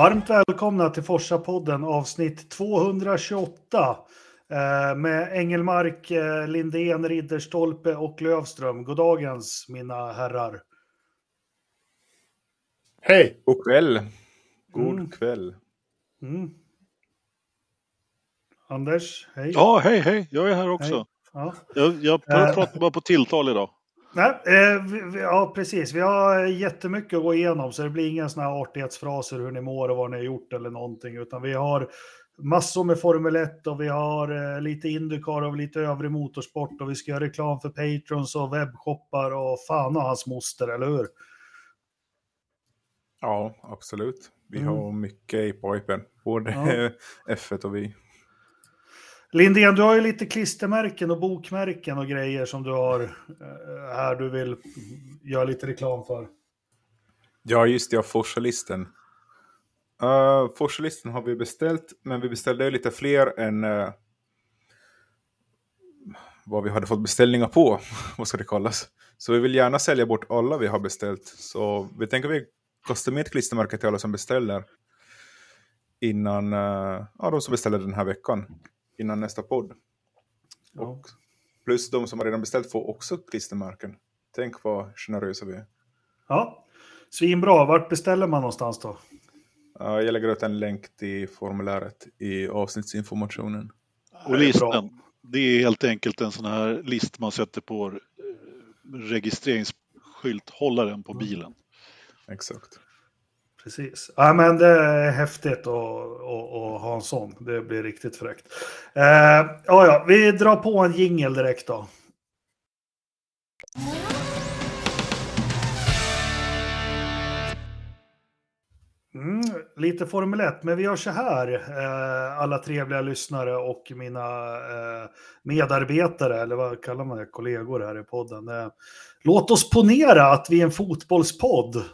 Varmt välkomna till Forsa-podden avsnitt 228 eh, med Engelmark, eh, Lindén, Ridderstolpe och Lövström. Goddagens mina herrar. Hej! God kväll. God mm. kväll. Mm. Anders, hej. Ja, hej, hej. Jag är här också. Ja. Jag, jag pratar uh, bara på tilltal idag. Nej, eh, vi, ja, precis. Vi har jättemycket att gå igenom, så det blir inga sådana här artighetsfraser hur ni mår och vad ni har gjort eller någonting, utan vi har massor med Formel 1 och vi har eh, lite Indycar och lite övrig motorsport och vi ska göra reklam för patrons och webbshoppar och fan och hans moster, eller hur? Ja, absolut. Vi mm. har mycket i pipen, både ja. F1 och vi. Lindén, du har ju lite klistermärken och bokmärken och grejer som du har eh, här du vill göra lite reklam för. Ja, just det, ja, Forsalisten. Uh, eh, Forsalisten har vi beställt, men vi beställde lite fler än uh, vad vi hade fått beställningar på, vad ska det kallas. Så vi vill gärna sälja bort alla vi har beställt. Så vi tänker vi kastar med ett klistermärke till alla som beställer innan, uh, ja, de som beställer den här veckan innan nästa podd. Ja. Och plus de som har redan beställt får också klistermärken. Tänk vad generösa vi är. Ja, svinbra. Vart beställer man någonstans då? Jag lägger ut en länk till formuläret i avsnittsinformationen. Och listan, det är helt enkelt en sån här list man sätter på eh, registreringsskylthållaren på bilen. Exakt. Precis. Ja, men det är häftigt att, ha en sån. Det blir riktigt fräckt. Eh, ja, ja, vi drar på en jingel direkt då. Mm, lite Formel 1, men vi gör så här, eh, alla trevliga lyssnare och mina eh, medarbetare, eller vad kallar man det, kollegor här i podden. Eh, låt oss ponera att vi är en fotbollspodd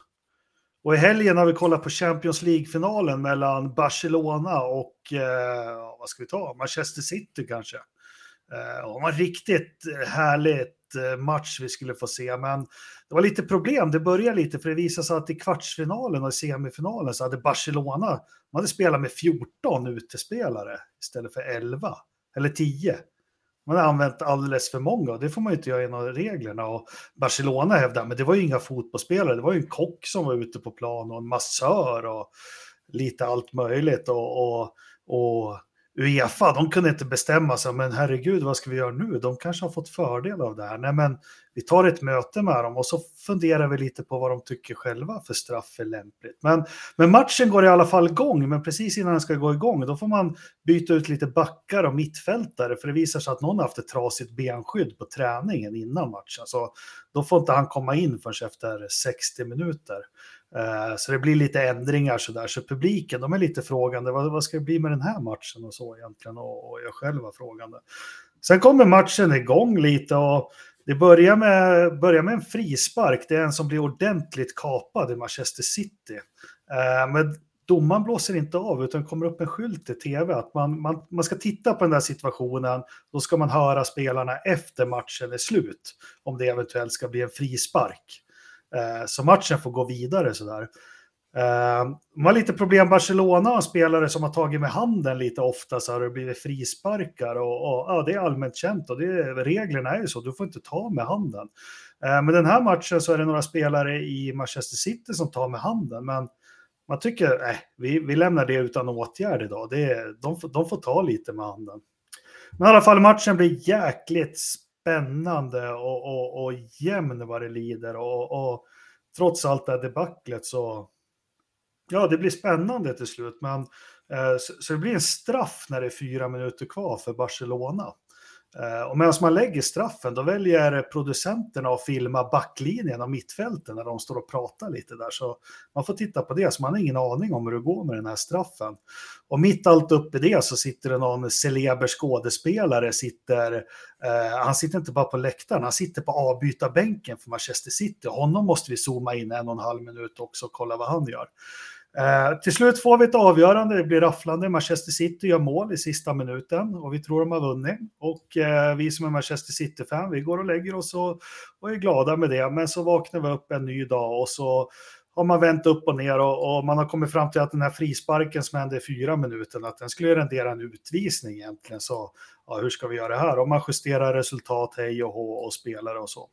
och i helgen har vi kollat på Champions League-finalen mellan Barcelona och, eh, vad ska vi ta, Manchester City kanske. Eh, det var en riktigt eh, härligt eh, match vi skulle få se, men det var lite problem. Det började lite, för det visade sig att i kvartsfinalen och i semifinalen så hade Barcelona, man hade spelat med 14 utespelare istället för 11, eller 10. Man har använt alldeles för många och det får man ju inte göra genom reglerna. Och Barcelona hävdar, men det var ju inga fotbollsspelare, det var ju en kock som var ute på plan och en massör och lite allt möjligt. Och, och, och Uefa, de kunde inte bestämma sig, men herregud, vad ska vi göra nu? De kanske har fått fördel av det här. Nej, men vi tar ett möte med dem och så funderar vi lite på vad de tycker själva för straff är lämpligt. Men, men matchen går i alla fall igång, men precis innan den ska gå igång, då får man byta ut lite backar och mittfältare, för det visar sig att någon har haft ett trasigt benskydd på träningen innan matchen. Så då får inte han komma in förrän efter 60 minuter. Eh, så det blir lite ändringar så där. Så publiken, de är lite frågande. Vad, vad ska det bli med den här matchen och så egentligen? Och, och jag själv var frågande. Sen kommer matchen igång lite och det börjar med, börjar med en frispark. Det är en som blir ordentligt kapad i Manchester City. Eh, men domaren blåser inte av utan kommer upp en skylt i tv att man, man, man ska titta på den där situationen. Då ska man höra spelarna efter matchen är slut om det eventuellt ska bli en frispark. Eh, så matchen får gå vidare sådär. Uh, de har lite problem, Barcelona har spelare som har tagit med handen lite ofta så har det blivit frisparkar och, och ja, det är allmänt känt och det, reglerna är ju så, du får inte ta med handen. Uh, men den här matchen så är det några spelare i Manchester City som tar med handen, men man tycker, eh, vi, vi lämnar det utan åtgärd idag. Det, de, de får ta lite med handen. Men i alla fall matchen blir jäkligt spännande och, och, och jämn vad det lider. Och, och trots allt det här debaclet så, ja, det blir spännande till slut. Men, eh, så, så, det blir en straff när det är fyra minuter kvar för Barcelona. Eh, och medan man lägger straffen, då väljer producenterna att filma backlinjen och mittfälten när de står och pratar lite där. Så man får titta på det, så man har ingen aning om hur det går med den här straffen. Och mitt allt uppe i det så sitter det någon celeber skådespelare, sitter, eh, han sitter inte bara på läktaren, han sitter på avbytarbänken för Manchester City. Honom måste vi zooma in en och en halv minut också och kolla vad han gör. Eh, till slut får vi ett avgörande, det blir rafflande. Manchester City gör mål i sista minuten och vi tror de har vunnit. Och eh, vi som är Manchester City-fan, vi går och lägger oss och, och, är glada med det. Men så vaknar vi upp en ny dag och så har man vänt upp och ner och, och, man har kommit fram till att den här frisparken som hände i fyra minuter, att den skulle rendera en utvisning egentligen. Så ja, hur ska vi göra det här? Om man justerar resultat, hej och hå och spelare och så.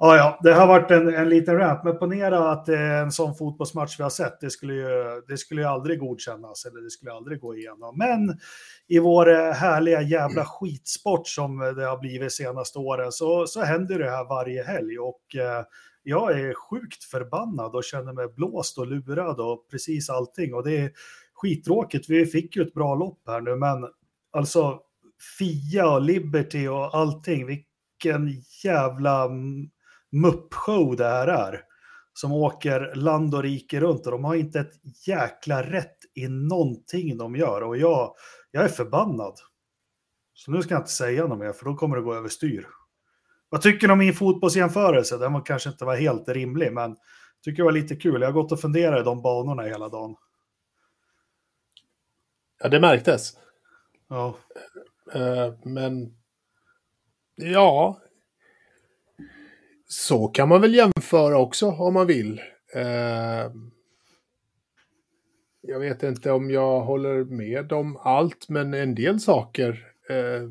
Ja, ja, det har varit en, en liten rant, men ponera att en sån fotbollsmatch vi har sett, det skulle, ju, det skulle ju aldrig godkännas eller det skulle aldrig gå igenom. Men i vår eh, härliga jävla skitsport som det har blivit senaste åren så, så händer det här varje helg och eh, jag är sjukt förbannad och känner mig blåst och lurad och precis allting och det är skittråkigt. Vi fick ju ett bra lopp här nu, men alltså Fia och Liberty och allting, vilken jävla mm, muppshow det här är. Som åker land och rike runt och de har inte ett jäkla rätt i någonting de gör och jag, jag är förbannad. Så nu ska jag inte säga något mer för då kommer det gå överstyr. Vad tycker ni om min fotbollsjämförelse? Den var kanske inte var helt rimlig, men tycker det var lite kul. Jag har gått och funderat i de banorna hela dagen. Ja, det märktes. Ja. Uh, men ja, så kan man väl jämföra också om man vill. Uh, jag vet inte om jag håller med om allt, men en del saker uh,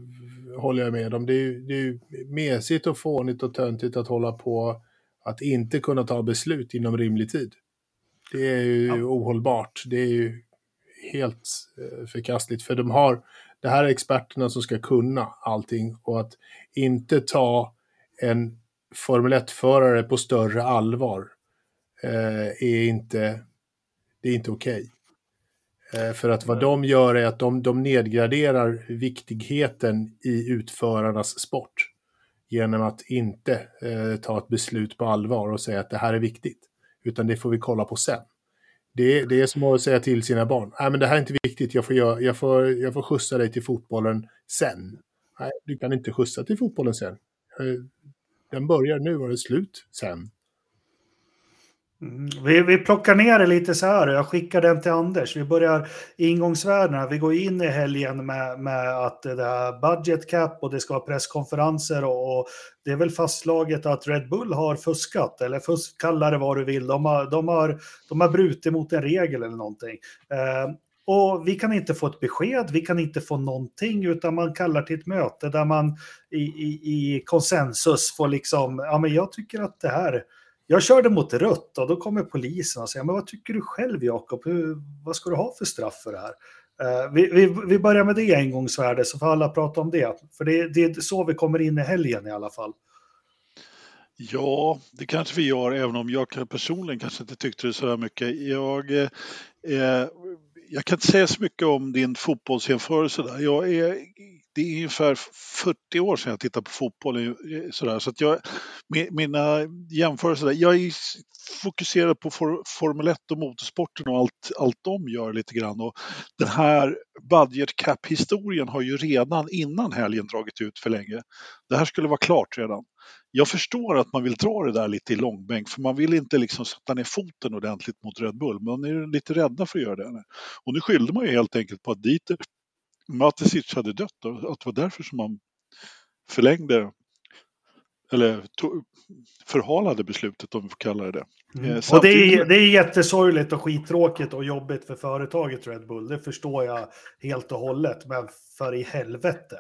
håller jag med om. Det är ju, det är ju mesigt och fånigt och töntigt att hålla på att inte kunna ta beslut inom rimlig tid. Det är ju ja. ohållbart. Det är ju helt eh, förkastligt. För de har, det här är experterna som ska kunna allting och att inte ta en Formel 1-förare på större allvar eh, är inte, det är inte okej. Okay. Eh, för att vad de gör är att de, de nedgraderar viktigheten i utförarnas sport. Genom att inte eh, ta ett beslut på allvar och säga att det här är viktigt. Utan det får vi kolla på sen. Det, det är som att säga till sina barn, nej men det här är inte viktigt, jag får, jag, jag, får, jag får skjutsa dig till fotbollen sen. Nej, du kan inte skjutsa till fotbollen sen. Den börjar nu och är slut sen. Mm. Vi, vi plockar ner det lite så här, jag skickar den till Anders. Vi börjar ingångsvärdena, vi går in i helgen med, med att det är budget cap och det ska vara presskonferenser och, och, det är väl fastslaget att Red Bull har fuskat, eller fusk, kalla det vad du vill. De har, de har, de har brutit mot en regel eller någonting. Eh, och vi kan inte få ett besked, vi kan inte få någonting, utan man kallar till ett möte där man i, i, i konsensus får liksom, ja men jag tycker att det här jag körde mot rött och då kommer polisen och säger, men vad tycker du själv Jakob? Vad ska du ha för straff för det här? Uh, vi, vi, vi, börjar med det engångsvärde så får alla prata om det. För det, det är så vi kommer in i helgen i alla fall. Ja, det kanske vi gör, även om jag personligen kanske inte tyckte det så här mycket. Jag, eh, jag kan inte säga så mycket om din fotbollsjämförelse där. Jag är det är ungefär 40 år sedan jag tittade på fotboll. Sådär, så att jag, mina jämförelser, jag är fokuserad på for, Formel 1 och motorsporten och allt, allt de gör lite grann. Och den här budget cap-historien har ju redan innan helgen dragit ut för länge. Det här skulle vara klart redan. Jag förstår att man vill dra det där lite i långbänk för man vill inte liksom sätta ner foten ordentligt mot Red Bull. Man är lite rädda för att göra det. Och nu skyllde man ju helt enkelt på att Dieter Matisic hade dött och att det var därför som man förlängde eller tog, förhalade beslutet om vi får kalla det det. Mm. Eh, och det är, det är jättesorgligt och skittråkigt och jobbigt för företaget Red Bull. Det förstår jag helt och hållet. Men för i helvete.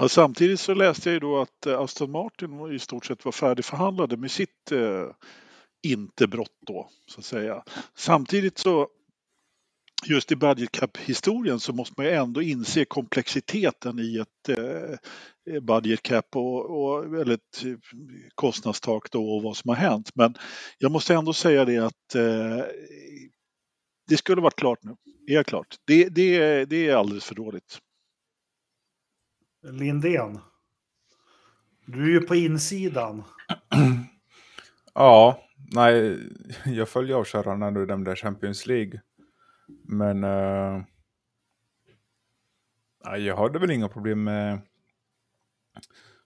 Ja, samtidigt så läste jag ju då att eh, Aston Martin i stort sett var färdigförhandlade med sitt eh, inte brott då, så att säga. Samtidigt så just i budget cap-historien så måste man ju ändå inse komplexiteten i ett eh, budget cap och, och, eller ett eh, kostnadstak då och vad som har hänt. Men jag måste ändå säga det att eh, det skulle varit klart nu. Är klart. Det, det, det är alldeles för dåligt. Lindén. Du är ju på insidan. Ja, nej, jag följer avkörarna nu, du där Champions League. Men uh, jag hade väl inga problem med,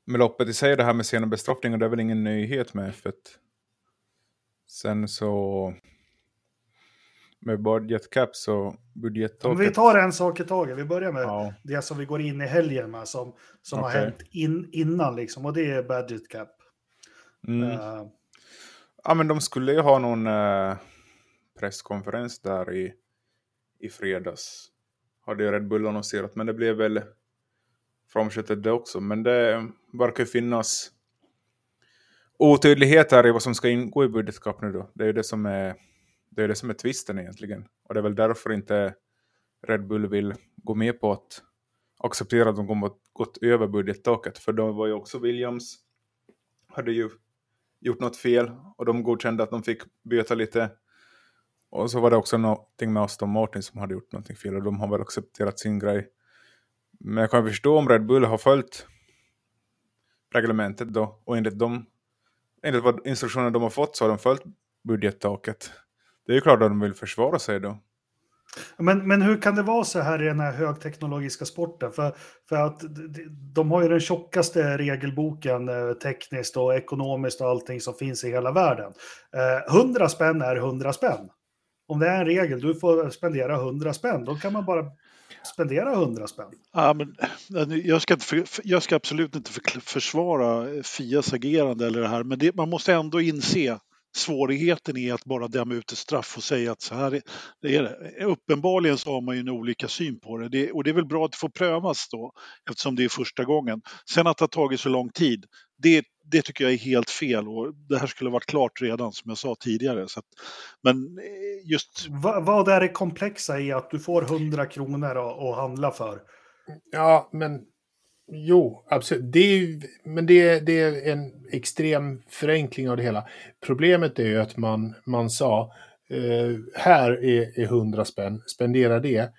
med loppet i sig. Det här med sena bestraffningar, det är väl ingen nyhet med F1. Sen så med budget cap så budgettaket. Vi tar en sak i taget. Vi börjar med ja. det som vi går in i helgen med som, som okay. har hänt in, innan liksom och det är budget cap. Mm. Eh, Ja, men de skulle ju ha någon eh, presskonferens där i, i fredags. Hade ju Red Bull annonserat, men det blev väl framskjutet det också. Men det verkar finnas otydligheter i vad som ska ingå i budgetkapp nu då. Det är ju det som är, det är, det som är twisten egentligen. Och det är väl därför inte Red Bull vill gå med på att acceptera att de kommer att gått över budgettaket. För då var ju också Williams, hade ju gjort något fel och de godkände att de fick böta lite. Och så var det också någonting med Aston Martin som hade gjort någonting fel och de har väl accepterat sin grej. Men jag kan förstå om Red Bull har följt reglementet då och enligt, dem, enligt vad instruktioner de har fått så har de följt budgettaket. Det är ju klart att de vill försvara sig då. Men, men hur kan det vara så här i den här högteknologiska sporten? För, för att de har ju den tjockaste regelboken eh, tekniskt och ekonomiskt och allting som finns i hela världen. Eh, 100 spänn är 100 spänn. Om det är en regel, du får spendera 100 spänn, då kan man bara spendera 100 spänn. Ja, men, jag, ska inte för, jag ska absolut inte för, försvara Fias agerande eller det här, men det, man måste ändå inse svårigheten i att bara döma ut ett straff och säga att så här är det. Är det. Uppenbarligen så har man ju en olika syn på det. det och det är väl bra att det får prövas då eftersom det är första gången. Sen att det har tagit så lång tid, det, det tycker jag är helt fel och det här skulle varit klart redan som jag sa tidigare. Så att, men eh, just Va, vad är det komplexa i att du får 100 kronor att, att handla för? Ja, men jo, absolut. Det är, men det, det är en extrem förenkling av det hela. Problemet är ju att man, man sa, eh, här är, är 100 spänn, spendera det.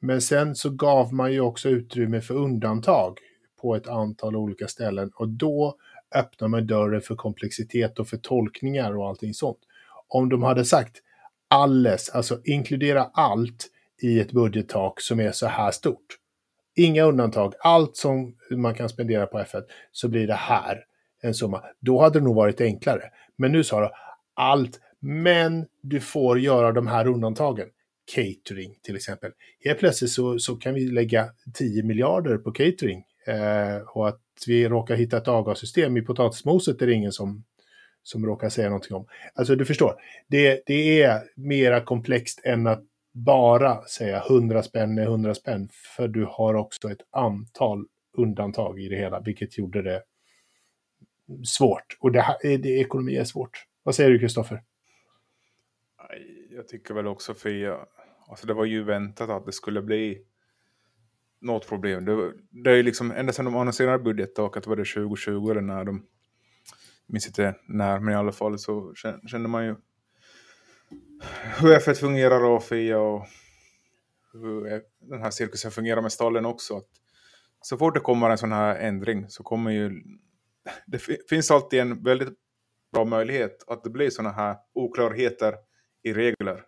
Men sen så gav man ju också utrymme för undantag på ett antal olika ställen och då öppnar man dörren för komplexitet och för tolkningar och allting sånt. Om de hade sagt alles, alltså inkludera allt i ett budgettak som är så här stort. Inga undantag, allt som man kan spendera på F1 så blir det här en summa. Då hade det nog varit enklare. Men nu sa du allt, men du får göra de här undantagen. Catering till exempel. Helt plötsligt så, så kan vi lägga 10 miljarder på catering. Eh, och att vi råkar hitta ett avgassystem i potatismoset är det ingen som, som råkar säga någonting om. Alltså du förstår, det, det är mera komplext än att bara säga 100 spänn är 100 spänn. För du har också ett antal undantag i det hela, vilket gjorde det svårt. Och det, här, eh, det, ekonomi är svårt. Vad säger du Kristoffer? Jag tycker väl också för jag, alltså det var ju väntat att det skulle bli något problem. Det, det är ju liksom, ända sedan de annonserade budgettaket var det 2020 eller när de, jag minns inte när, men i alla fall så kände man ju hur F1 fungerar och Fia och hur den här cirkusen fungerar med stallen också. Att så fort det kommer en sån här ändring så kommer ju, det finns alltid en väldigt bra möjlighet att det blir såna här oklarheter i regler.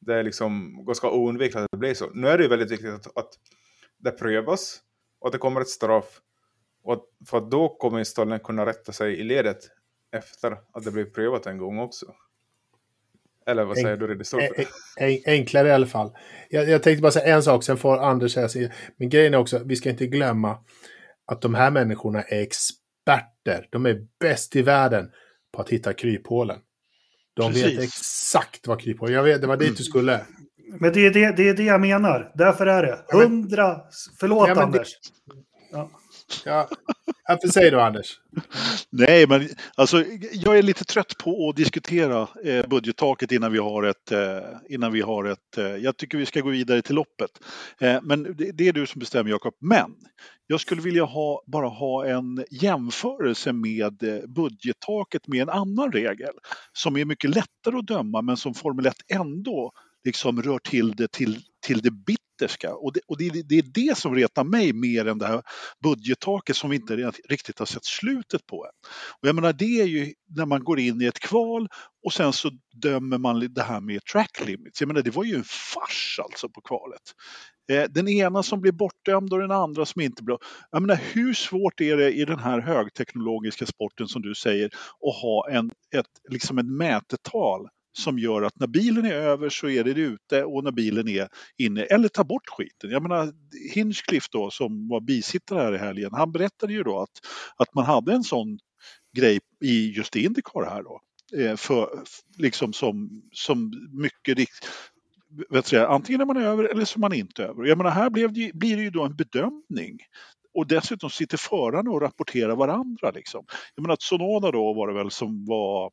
Det är liksom ganska oundvikligt att det blir så. Nu är det ju väldigt viktigt att, att det prövas och att det kommer ett straff. Och att, för att då kommer stallen kunna rätta sig i ledet efter att det blir prövat en gång också. Eller vad säger du Ridderstolpe? En- en- Enklare i alla fall. Jag, jag tänkte bara säga en sak, sen får Anders säga sin. Men grejen är också, vi ska inte glömma att de här människorna är experter. De är bäst i världen på att hitta kryphålen. De vet Precis. exakt vad kryphålen Jag vet, det var dit du skulle. Men det är det, det är det jag menar. Därför är det. Ja, men- 100... Förlåt Ja, men det- Anders. Ja. Ja, varför säger du Anders? Nej, men alltså, jag är lite trött på att diskutera eh, budgettaket innan vi har ett... Eh, innan vi har ett eh, jag tycker vi ska gå vidare till loppet. Eh, men det, det är du som bestämmer, Jakob. Men jag skulle vilja ha, bara ha en jämförelse med eh, budgettaket med en annan regel som är mycket lättare att döma men som Formel 1 ändå liksom rör till det till, till det bitterska. Och, det, och det, det är det som retar mig mer än det här budgettaket som vi inte riktigt har sett slutet på än. Och jag menar det är ju när man går in i ett kval och sen så dömer man det här med track limits. Jag menar det var ju en fars alltså på kvalet. Eh, den ena som blir bortdömd och den andra som inte blir... Jag menar hur svårt är det i den här högteknologiska sporten som du säger att ha en, ett, liksom ett mätetal som gör att när bilen är över så är det ute och när bilen är inne, eller ta bort skiten. Jag menar Hinchcliffe då som var bisittare här i helgen, han berättade ju då att, att man hade en sån grej i just Indycar här då. Eh, för, liksom som, som mycket vet antingen är man över eller så är man inte över. Jag menar, här blev det, blir det ju då en bedömning. Och dessutom sitter förarna och rapporterar varandra. Liksom. Jag menar, Sonoda då var det väl som var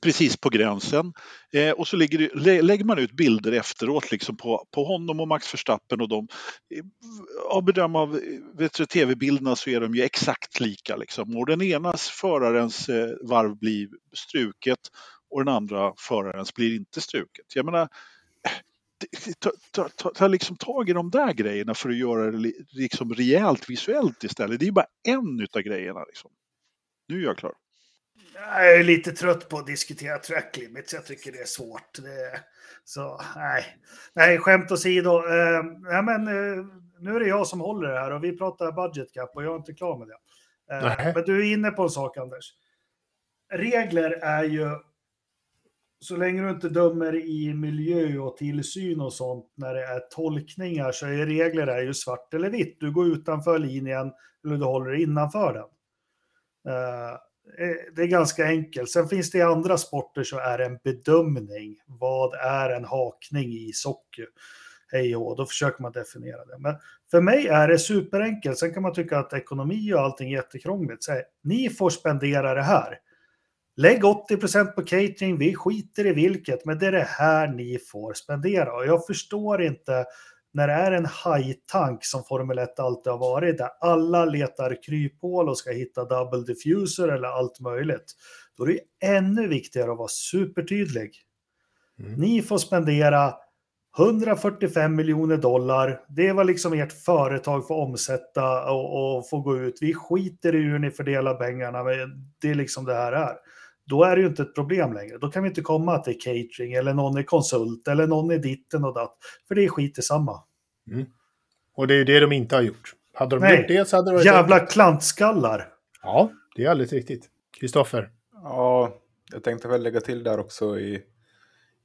precis på gränsen. Eh, och så lägger, lägger, man ut bilder efteråt liksom på, på honom och Max Verstappen och de. Eh, av bedöm av tv-bilderna så är de ju exakt lika. Liksom. Och den enas förarens eh, varv blir struket och den andra förarens blir inte struket. Jag menar, eh, ta, ta, ta, ta liksom tag i de där grejerna för att göra det liksom rejält visuellt istället. Det är bara en utav grejerna. Liksom. Nu är jag klar. Jag är lite trött på att diskutera track limits. Jag tycker det är svårt. Det, så nej, nej skämt åsido. Eh, nej, men, eh, nu är det jag som håller det här och vi pratar budget cap och jag är inte klar med det. Eh, men du är inne på en sak Anders. Regler är ju så länge du inte dömer i miljö och tillsyn och sånt när det är tolkningar så är regler är ju svart eller vitt. Du går utanför linjen eller du håller innanför den. Eh, det är ganska enkelt. Sen finns det i andra sporter så är det en bedömning. Vad är en hakning i socker? Hej och då försöker man definiera det. Men för mig är det superenkelt. Sen kan man tycka att ekonomi och allting är jättekrångligt. Så här, ni får spendera det här. Lägg 80 procent på catering, vi skiter i vilket, men det är det här ni får spendera. Och jag förstår inte när det är en hajtank som Formel 1 alltid har varit, där alla letar kryphål och ska hitta double diffuser eller allt möjligt. Då är det ännu viktigare att vara supertydlig. Mm. Ni får spendera 145 miljoner dollar. Det är vad liksom ert företag får omsätta och, och få gå ut. Vi skiter i hur ni fördelar pengarna. Men det är liksom det här är då är det ju inte ett problem längre. Då kan vi inte komma till catering eller någon är konsult eller någon är ditten och datt. För det är skit i samma. Mm. Och det är det de inte har gjort. Hade de Nej. gjort det så hade det varit... Jävla enkelt. klantskallar! Ja, det är alldeles riktigt. Kristoffer? Ja, jag tänkte väl lägga till där också i,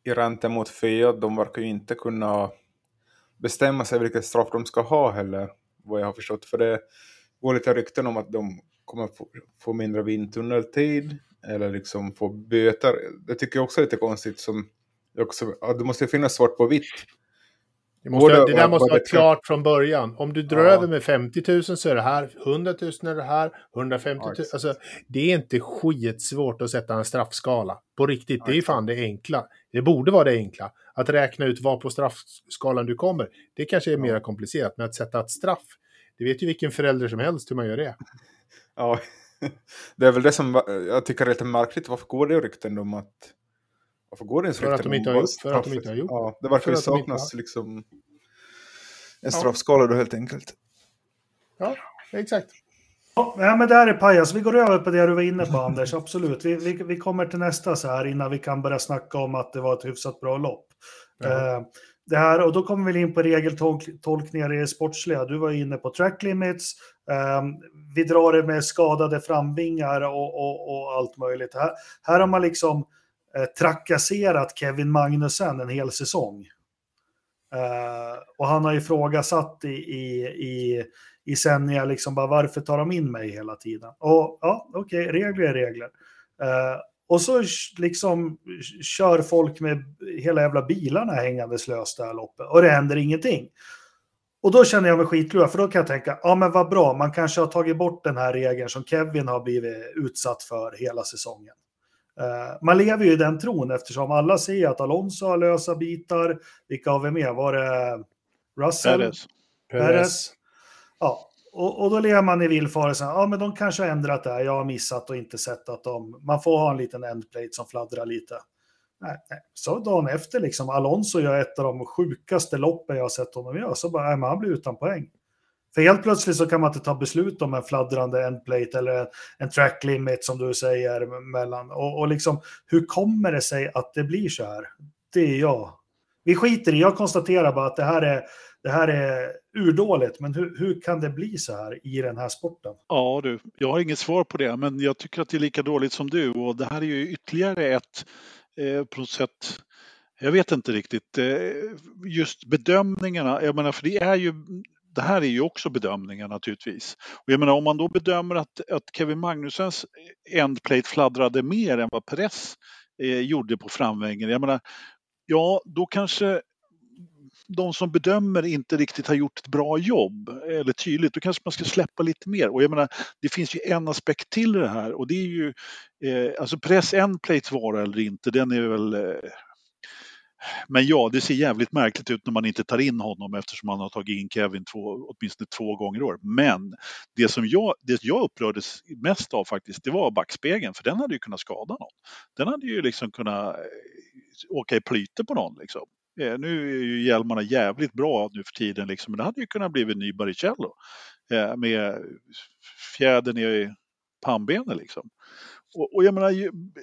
i räntan mot FIA. De verkar ju inte kunna bestämma sig vilket straff de ska ha heller, vad jag har förstått. För det går lite rykten om att de kommer få, få mindre vindtunneltid eller liksom få böter. Det tycker jag också är lite konstigt. Som också, ja, det måste finnas svart på vitt. Det, måste, det, det där måste vara klart från början. Om du drar ja. över med 50 000 så är det här, 100 000 är det här, 150 000. Ja, alltså, det är inte skitsvårt att sätta en straffskala. På riktigt, ja, det är fan det enkla. Det borde vara det enkla. Att räkna ut var på straffskalan du kommer, det kanske är mer komplicerat. Men att sätta ett straff, det vet ju vilken förälder som helst hur man gör det. Ja, det är väl det som jag tycker är lite märkligt. Varför går det rykten om att... Varför går det ens rykten de inte har gjort, För att de inte har gjort. Ja, det verkar ju saknas har... liksom en straffskala då helt enkelt. Ja, exakt. Ja, men där är pajas. Vi går över på det du var inne på, Anders. Absolut. Vi, vi, vi kommer till nästa så här innan vi kan börja snacka om att det var ett hyfsat bra lopp. Ja. Uh, det här, och då kommer vi in på regeltolkningar i det sportsliga. Du var inne på track limits. Um, vi drar det med skadade framvingar och, och, och allt möjligt. Här, här har man liksom eh, trakasserat Kevin Magnussen en hel säsong. Uh, och han har ifrågasatt i, i, i, i sändningar liksom bara varför tar de in mig hela tiden? Och ja, okej, okay, regler är regler. Uh, och så liksom kör folk med hela jävla bilarna hängandes löst det här loppet och det händer ingenting. Och då känner jag mig skitlurad, för då kan jag tänka, ja men vad bra, man kanske har tagit bort den här regeln som Kevin har blivit utsatt för hela säsongen. Uh, man lever ju i den tron eftersom alla ser att Alonso har lösa bitar. Vilka har vi med? Var det Russell? Perez. Perez. Ja, och, och, då lever man i villfarelsen, ja men de kanske har ändrat det här, jag har missat och inte sett att de, man får ha en liten endplate som fladdrar lite. Nej, nej. Så dagen efter, liksom, Alonso gör ett av de sjukaste loppen jag har sett honom göra, så bara, nej, men han blir utan poäng. För helt plötsligt så kan man inte ta beslut om en fladdrande endplate eller en track limit som du säger mellan. Och, och liksom, hur kommer det sig att det blir så här? Det är jag. Vi skiter i, jag konstaterar bara att det här är det här är urdåligt, men hur, hur kan det bli så här i den här sporten? Ja du, jag har inget svar på det, men jag tycker att det är lika dåligt som du och det här är ju ytterligare ett eh, på något sätt jag vet inte riktigt. Eh, just bedömningarna, jag menar för det är ju det här är ju också bedömningar naturligtvis. Och jag menar om man då bedömer att, att Kevin Magnusens endplate fladdrade mer än vad Perez eh, gjorde på framvängen. Jag menar, ja då kanske de som bedömer inte riktigt har gjort ett bra jobb eller tydligt, då kanske man ska släppa lite mer. Och jag menar, det finns ju en aspekt till det här och det är ju, eh, alltså press en plates vara eller inte, den är väl eh, men ja, det ser jävligt märkligt ut när man inte tar in honom eftersom man har tagit in Kevin två, åtminstone två gånger i år. Men det som jag, det jag upprördes mest av faktiskt, det var backspegeln, för den hade ju kunnat skada någon. Den hade ju liksom kunnat eh, åka i plyte på någon. Liksom. Eh, nu är ju hjälmarna jävligt bra nu för tiden, liksom, men det hade ju kunnat bli en ny Baricello eh, med fjädern i pannbenet. Liksom. Och, och, jag menar,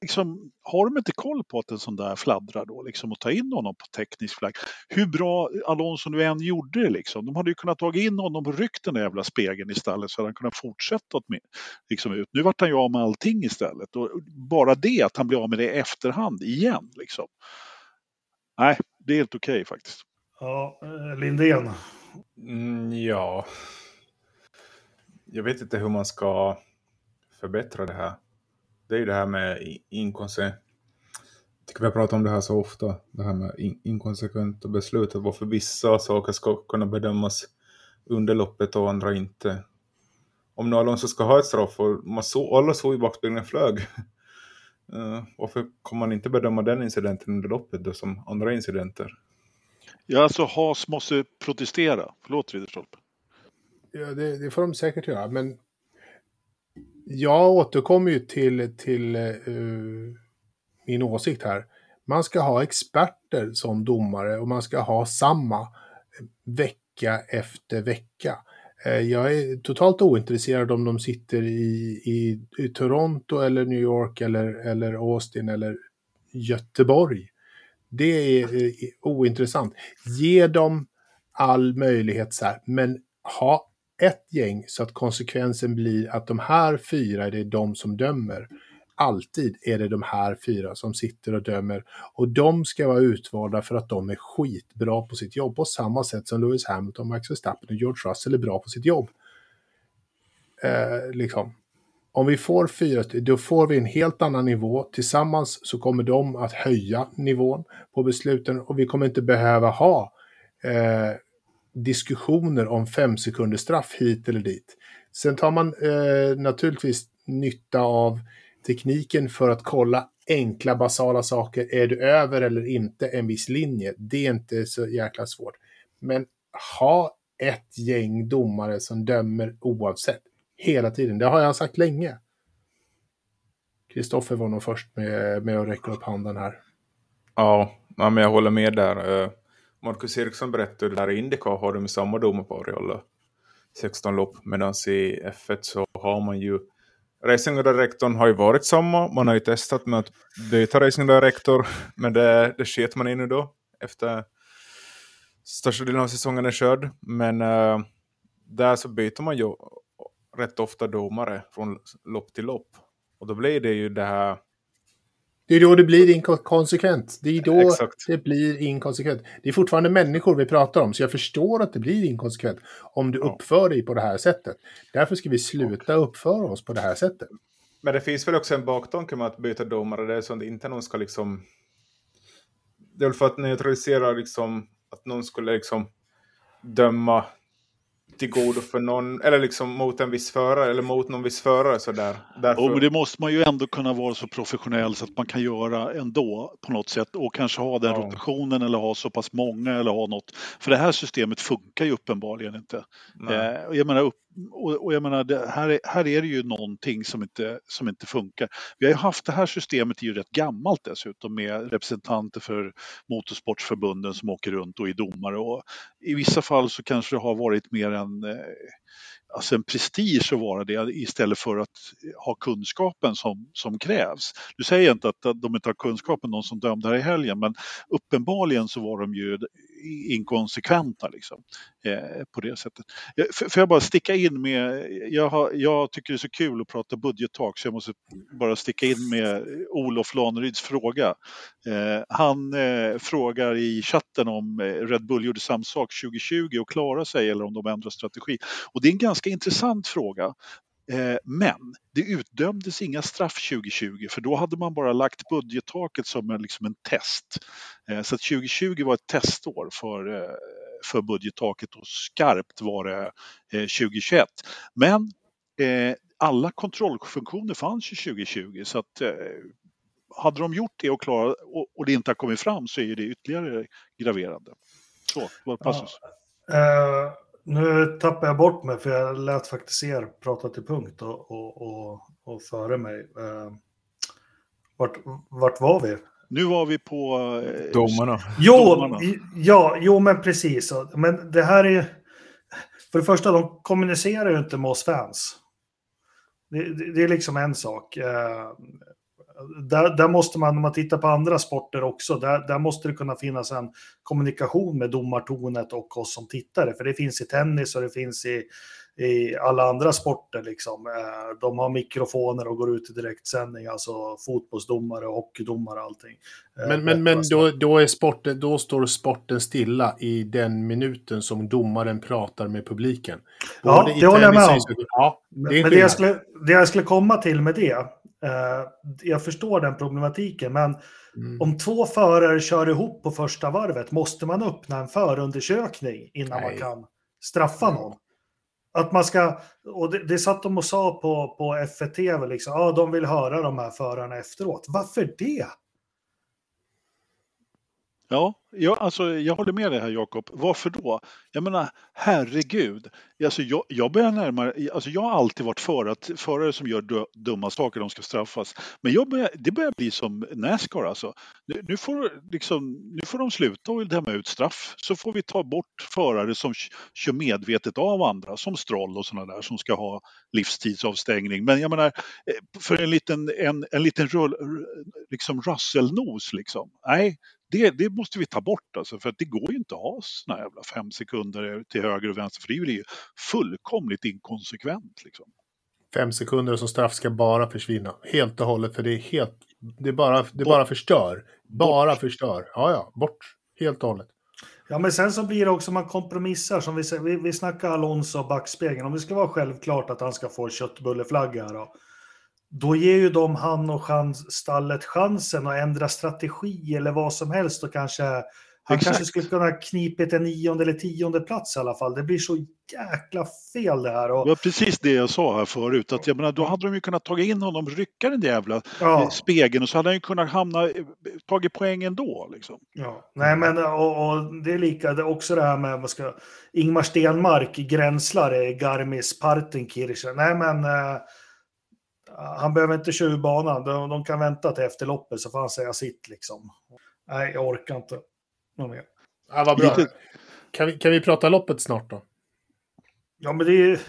liksom, har de inte koll på att en sån där fladdrar då, liksom, och ta in honom på teknisk flagg? Hur bra Alonso nu än gjorde det, liksom. de hade ju kunnat ta in honom och ryckt den där jävla spegeln istället så hade han kunnat fortsätta med, liksom, ut. Nu vart han ju av med allting istället. Och bara det, att han blir av med det i efterhand igen. Liksom. Nej, det är helt okej okay, faktiskt. Ja, eh, Lindén. Mm, ja. Jag vet inte hur man ska förbättra det här. Det är ju det här med inkonsekvent. Jag tycker vi har pratat om det här så ofta. Det här med in inkonsekventa beslut. Varför vissa saker ska kunna bedömas under loppet och andra inte. Om nu Alonso ska ha ett straff och man så, alla såg ju backspegeln flög. Uh, varför kommer man inte bedöma den incidenten under loppet då som andra incidenter? Ja, alltså Haas måste protestera. Förlåt Ridderstolpe. Ja, det, det, får de säkert göra, men jag återkommer ju till, till uh, min åsikt här. Man ska ha experter som domare och man ska ha samma vecka efter vecka. Eh, jag är totalt ointresserad om de sitter i, i, i Toronto eller New York eller, eller Austin eller Göteborg. Det är eh, ointressant. Ge dem all möjlighet så här, men ha ett gäng så att konsekvensen blir att de här fyra, det är de som dömer alltid är det de här fyra som sitter och dömer. Och de ska vara utvalda för att de är skitbra på sitt jobb på samma sätt som Lewis Hamilton, Max Verstappen och George Russell är bra på sitt jobb. Eh, liksom. Om vi får fyra, då får vi en helt annan nivå. Tillsammans så kommer de att höja nivån på besluten och vi kommer inte behöva ha eh, diskussioner om fem sekunders straff hit eller dit. Sen tar man eh, naturligtvis nytta av tekniken för att kolla enkla basala saker. Är du över eller inte en viss linje? Det är inte så jäkla svårt. Men ha ett gäng domare som dömer oavsett. Hela tiden. Det har jag sagt länge. Kristoffer var nog först med, med att räcka upp handen här. Ja, ja men jag håller med där. Eh, Marcus Eriksson berättade där i Indycar har de samma domar i alla 16 lopp. Medan i F1 så har man ju Racingdirektorn har ju varit samma. Man har ju testat med att byta racingdirektor. Men det, det sket man i nu då. Efter största delen av säsongen är körd. Men uh, där så byter man ju rätt ofta domare från lopp till lopp. Och då blir det ju det här det är då det blir inkonsekvent. Det är då Exakt. det blir inkonsekvent. Det är fortfarande människor vi pratar om, så jag förstår att det blir inkonsekvent om du ja. uppför dig på det här sättet. Därför ska vi sluta uppföra oss på det här sättet. Men det finns väl också en baktanke med att byta domare, det är så att inte någon ska liksom... Det är väl för att neutralisera liksom, att någon skulle liksom döma till godo för någon, eller liksom mot en viss förare, eller mot någon viss förare sådär. Därför... Och det måste man ju ändå kunna vara så professionell så att man kan göra ändå på något sätt och kanske ha den ja. rotationen eller ha så pass många eller ha något. För det här systemet funkar ju uppenbarligen inte. Eh, jag menar, upp, och, och, jag menar, det, här, är, här är det ju någonting som inte, som inte funkar. Vi har ju haft det här systemet är ju rätt gammalt dessutom med representanter för motorsportsförbunden som åker runt och är domare och i vissa fall så kanske det har varit mer en eh, alltså en prestige att vara det istället för att ha kunskapen som, som krävs. Nu säger jag inte att de inte har kunskapen, de som dömde här i helgen, men uppenbarligen så var de ju inkonsekventa liksom, eh, på det sättet. Eh, får jag bara sticka in med, jag, har, jag tycker det är så kul att prata budgettak så jag måste bara sticka in med Olof Laneryds fråga. Eh, han eh, frågar i chatten om eh, Red Bull gjorde samma sak 2020 och klarade sig eller om de ändrar strategi. Och det är en ganska intressant fråga. Eh, men det utdömdes inga straff 2020 för då hade man bara lagt budgettaket som en, liksom en test. Eh, så 2020 var ett testår för, eh, för budgettaket och skarpt var det 2021. Men alla kontrollfunktioner fanns ju 2020 så att hade de gjort det och, klarat, och det inte har kommit fram så är det ytterligare graverande. Så, var passus. Ja, nu tappar jag bort mig för jag lät faktiskt er prata till punkt och, och, och, och före mig. Uh, vart, vart var vi? Nu var vi på... Uh, domarna. Jo, domarna. Ja, jo, men precis. Men det här är... För det första, de kommunicerar ju inte med oss fans. Det, det, det är liksom en sak. Uh, där, där, måste man, om man tittar på andra sporter också, där, där måste det kunna finnas en kommunikation med domartornet och oss som tittare. För det finns i tennis och det finns i, i alla andra sporter. Liksom. Eh, de har mikrofoner och går ut i direktsändning, alltså fotbollsdomare, hockeydomare och allting. Eh, men, men, men då, då, är sporten, då står sporten stilla i den minuten som domaren pratar med publiken. Både ja, det håller jag med om. Ja, det men det jag, skulle, det jag skulle komma till med det, Eh, jag förstår den problematiken, men mm. om två förare kör ihop på första varvet, måste man öppna en förundersökning innan Nej. man kan straffa någon? Att man ska, och det, det satt de och sa på, på F1 liksom, ah, de vill höra de här förarna efteråt. Varför det? Ja, jag, alltså, jag håller med dig här Jakob. Varför då? Jag menar, herregud. Alltså, jag, jag börjar närmare, alltså, jag har alltid varit för att förare som gör dumma saker, de ska straffas. Men jag börjar, det börjar bli som Nascar alltså. Nu, nu, får, liksom, nu får de sluta och döma ut straff. Så får vi ta bort förare som kör medvetet av andra, som Stroll och sådana där som ska ha livstidsavstängning. Men jag menar, eh, för en liten, en, en liten rull, liksom Russell-nos liksom. Nej, det, det, måste vi ta bort alltså, för att det går ju inte att ha såna jävla fem sekunder till höger och vänster, för det blir ju fullkomligt inkonsekvent. Liksom. Fem sekunder som straff ska bara försvinna, helt och hållet, för det är helt, det bara, det bara förstör. Bara bort. förstör. Ja, ja, bort, helt och hållet. Ja, men sen så blir det också man kompromissar, som vi, vi, vi snackar Alonso och backspegeln, om det ska vara självklart att han ska få köttbulleflagga då då ger ju de han och chans, stallet chansen att ändra strategi eller vad som helst och kanske han Exakt. kanske skulle kunna knipit en nionde eller tionde plats i alla fall. Det blir så jäkla fel det här. Och... Det var precis det jag sa här förut. Att jag menar, då hade de ju kunnat ta in honom, rycka den jävla ja. spegeln och så hade han ju kunnat hamna, tagit poäng ändå. Liksom. Ja. Nej men och, och, det är lika, det är också det här med vad ska, Ingmar Stenmark, gränslare, Garmis Partenkirchen. Nej men eh, han behöver inte köra banan. De, de kan vänta till efter loppet så får han säga sitt liksom. Nej, jag orkar inte. Någon mer. Ja, vad bra. Kan vi, kan vi prata loppet snart då? Ja, men det är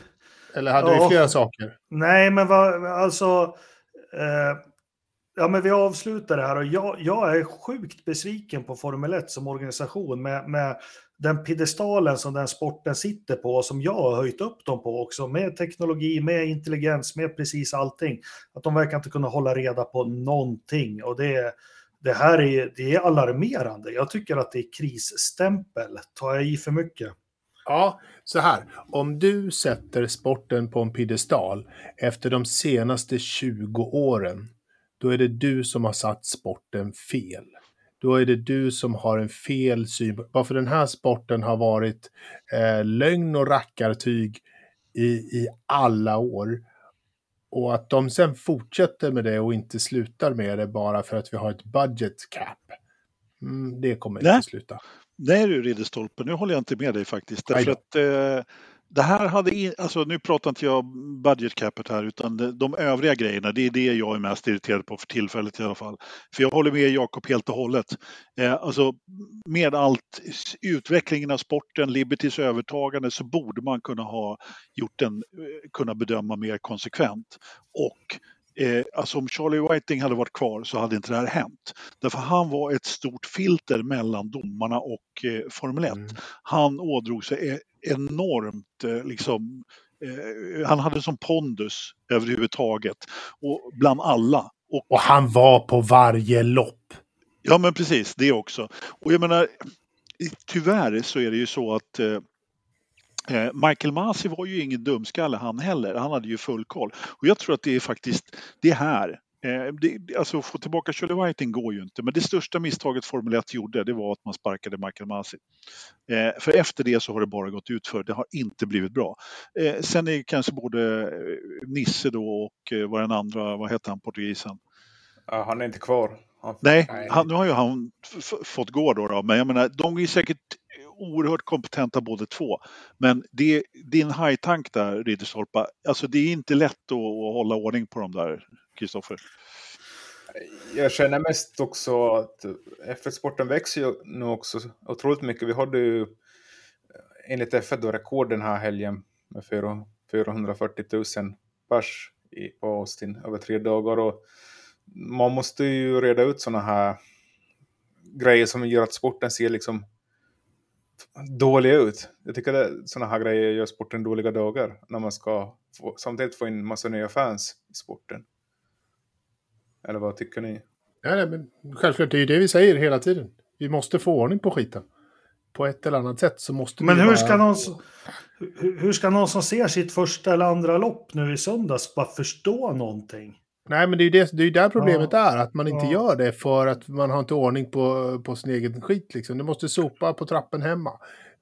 Eller hade ja, vi flera saker? Nej, men vad, alltså... Eh, ja, men vi avslutar det här och jag, jag är sjukt besviken på Formel 1 som organisation med, med den piedestalen som den sporten sitter på och som jag har höjt upp dem på också med teknologi, med intelligens, med precis allting. Att de verkar inte kunna hålla reda på någonting och det, det här är, det är alarmerande. Jag tycker att det är krisstämpel. Tar jag i för mycket? Ja, så här. Om du sätter sporten på en piedestal efter de senaste 20 åren, då är det du som har satt sporten fel då är det du som har en fel syn. Varför den här sporten har varit eh, lögn och rackartyg i, i alla år. Och att de sen fortsätter med det och inte slutar med det bara för att vi har ett budget cap. Mm, det kommer inte sluta. Nej du Ridderstolpe, nu håller jag inte med dig faktiskt. Därför att eh, det här hade, in, alltså nu pratar inte jag budget capet här utan de, de övriga grejerna, det är det jag är mest irriterad på för tillfället i alla fall. För jag håller med Jakob helt och hållet. Eh, alltså med allt, utvecklingen av sporten, Libertys övertagande så borde man kunna ha gjort den, eh, kunna bedöma mer konsekvent. Och eh, alltså om Charlie Whiting hade varit kvar så hade inte det här hänt. Därför han var ett stort filter mellan domarna och eh, Formel 1. Mm. Han ådrog sig e-, enormt eh, liksom eh, han hade som pondus överhuvudtaget och bland alla. Och, och han var på varje lopp. Ja men precis, det också. Och jag menar, tyvärr så är det ju så att eh, eh, Michael Masi var ju ingen dumskalle han heller, han hade ju full koll. Och jag tror att det är faktiskt det här Eh, det, alltså få tillbaka Shirley Whiting går ju inte, men det största misstaget Formel 1 gjorde det var att man sparkade Michael Masi. Eh, för efter det så har det bara gått ut för det har inte blivit bra. Eh, sen är kanske både eh, Nisse då och eh, vad den andra, vad heter han, portugisen? Ja, han är inte kvar. Han... Nej, han, nu har ju han fått gå då, då, men jag menar, de är säkert oerhört kompetenta båda två. Men det, din hajtank där, Ridderstolpa, alltså det är inte lätt att, att hålla ordning på dem där, Kristoffer. Jag känner mest också att F1-sporten växer ju nu också otroligt mycket. Vi hade ju enligt F1 då rekord den här helgen med 440 000 pers på Austin över tre dagar. Och man måste ju reda ut sådana här grejer som gör att sporten ser liksom dålig ut. Jag tycker att sådana här grejer gör sporten dåliga dagar när man ska få, samtidigt få in massa nya fans i sporten. Eller vad tycker ni? Ja, nej, men självklart, det är ju det vi säger hela tiden. Vi måste få ordning på skiten. På ett eller annat sätt så måste Men hur bara... ska, någon, hur ska någon som ser sitt första eller andra lopp nu i söndags bara förstå någonting? Nej, men det är ju det, det är där problemet ja. är, att man inte ja. gör det för att man har inte ordning på, på sin egen skit. Liksom. Du måste sopa på trappen hemma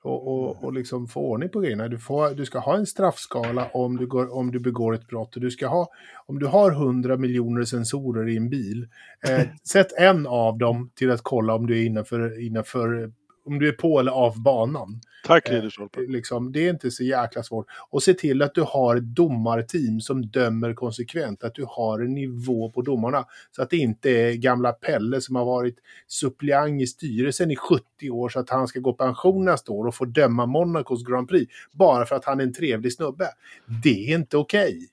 och, och, och liksom få ordning på grejerna. Du, får, du ska ha en straffskala om du, går, om du begår ett brott. Och du ska ha, om du har 100 miljoner sensorer i en bil, eh, sätt en av dem till att kolla om du är innanför, innanför om du är på eller av banan. Tack Ridderstolpe. Eh, liksom, det är inte så jäkla svårt. Och se till att du har ett domarteam som dömer konsekvent. Att du har en nivå på domarna. Så att det inte är gamla Pelle som har varit suppleant i styrelsen i 70 år så att han ska gå pension nästa år och få döma Monacos Grand Prix. Bara för att han är en trevlig snubbe. Det är inte okej. Okay.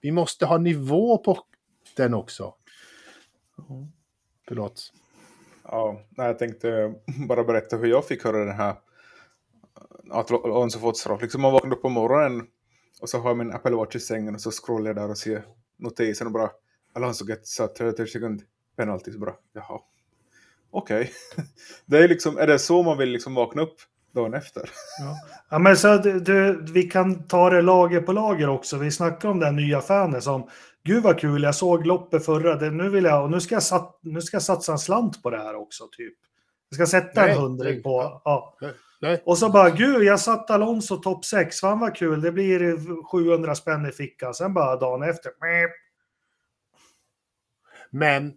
Vi måste ha nivå på den också. Förlåt. Ja, jag tänkte bara berätta hur jag fick höra den här att Alonso fått straff. Liksom man vaknar upp på morgonen och så har jag min Apple Watch i sängen och så scrollar jag där och ser notisen och bara Alonso gets 30 sekund penalty. Så bara, jaha. Okej. Okay. det är liksom, är det så man vill liksom vakna upp dagen efter? Ja, ja men så du, du, vi kan ta det lager på lager också. Vi snackar om den nya fanen som Gud vad kul, jag såg loppet förra, det, nu vill jag, och nu ska jag, sat, nu ska jag satsa en slant på det här också, typ. Jag ska sätta nej, en hundring på, ja. Nej. Och så bara, gud, jag satt Alonso topp 6, fan vad kul, det blir 700 spänn i fickan. Sen bara dagen efter, Men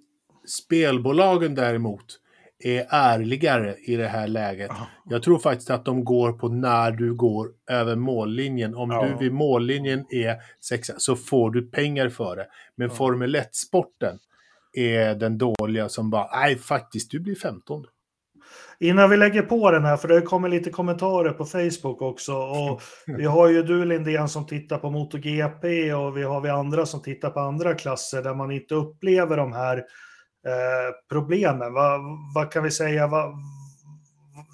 spelbolagen däremot, är ärligare i det här läget. Aha. Jag tror faktiskt att de går på när du går över mållinjen. Om ja. du vid mållinjen är sexa så får du pengar för det. Men ja. Formel 1-sporten är den dåliga som bara, nej faktiskt, du blir 15. Innan vi lägger på den här, för det kommer lite kommentarer på Facebook också. Och vi har ju du Lindén som tittar på MotoGP och vi har vi andra som tittar på andra klasser där man inte upplever de här Eh, problemen? Vad, vad kan vi säga? Vad,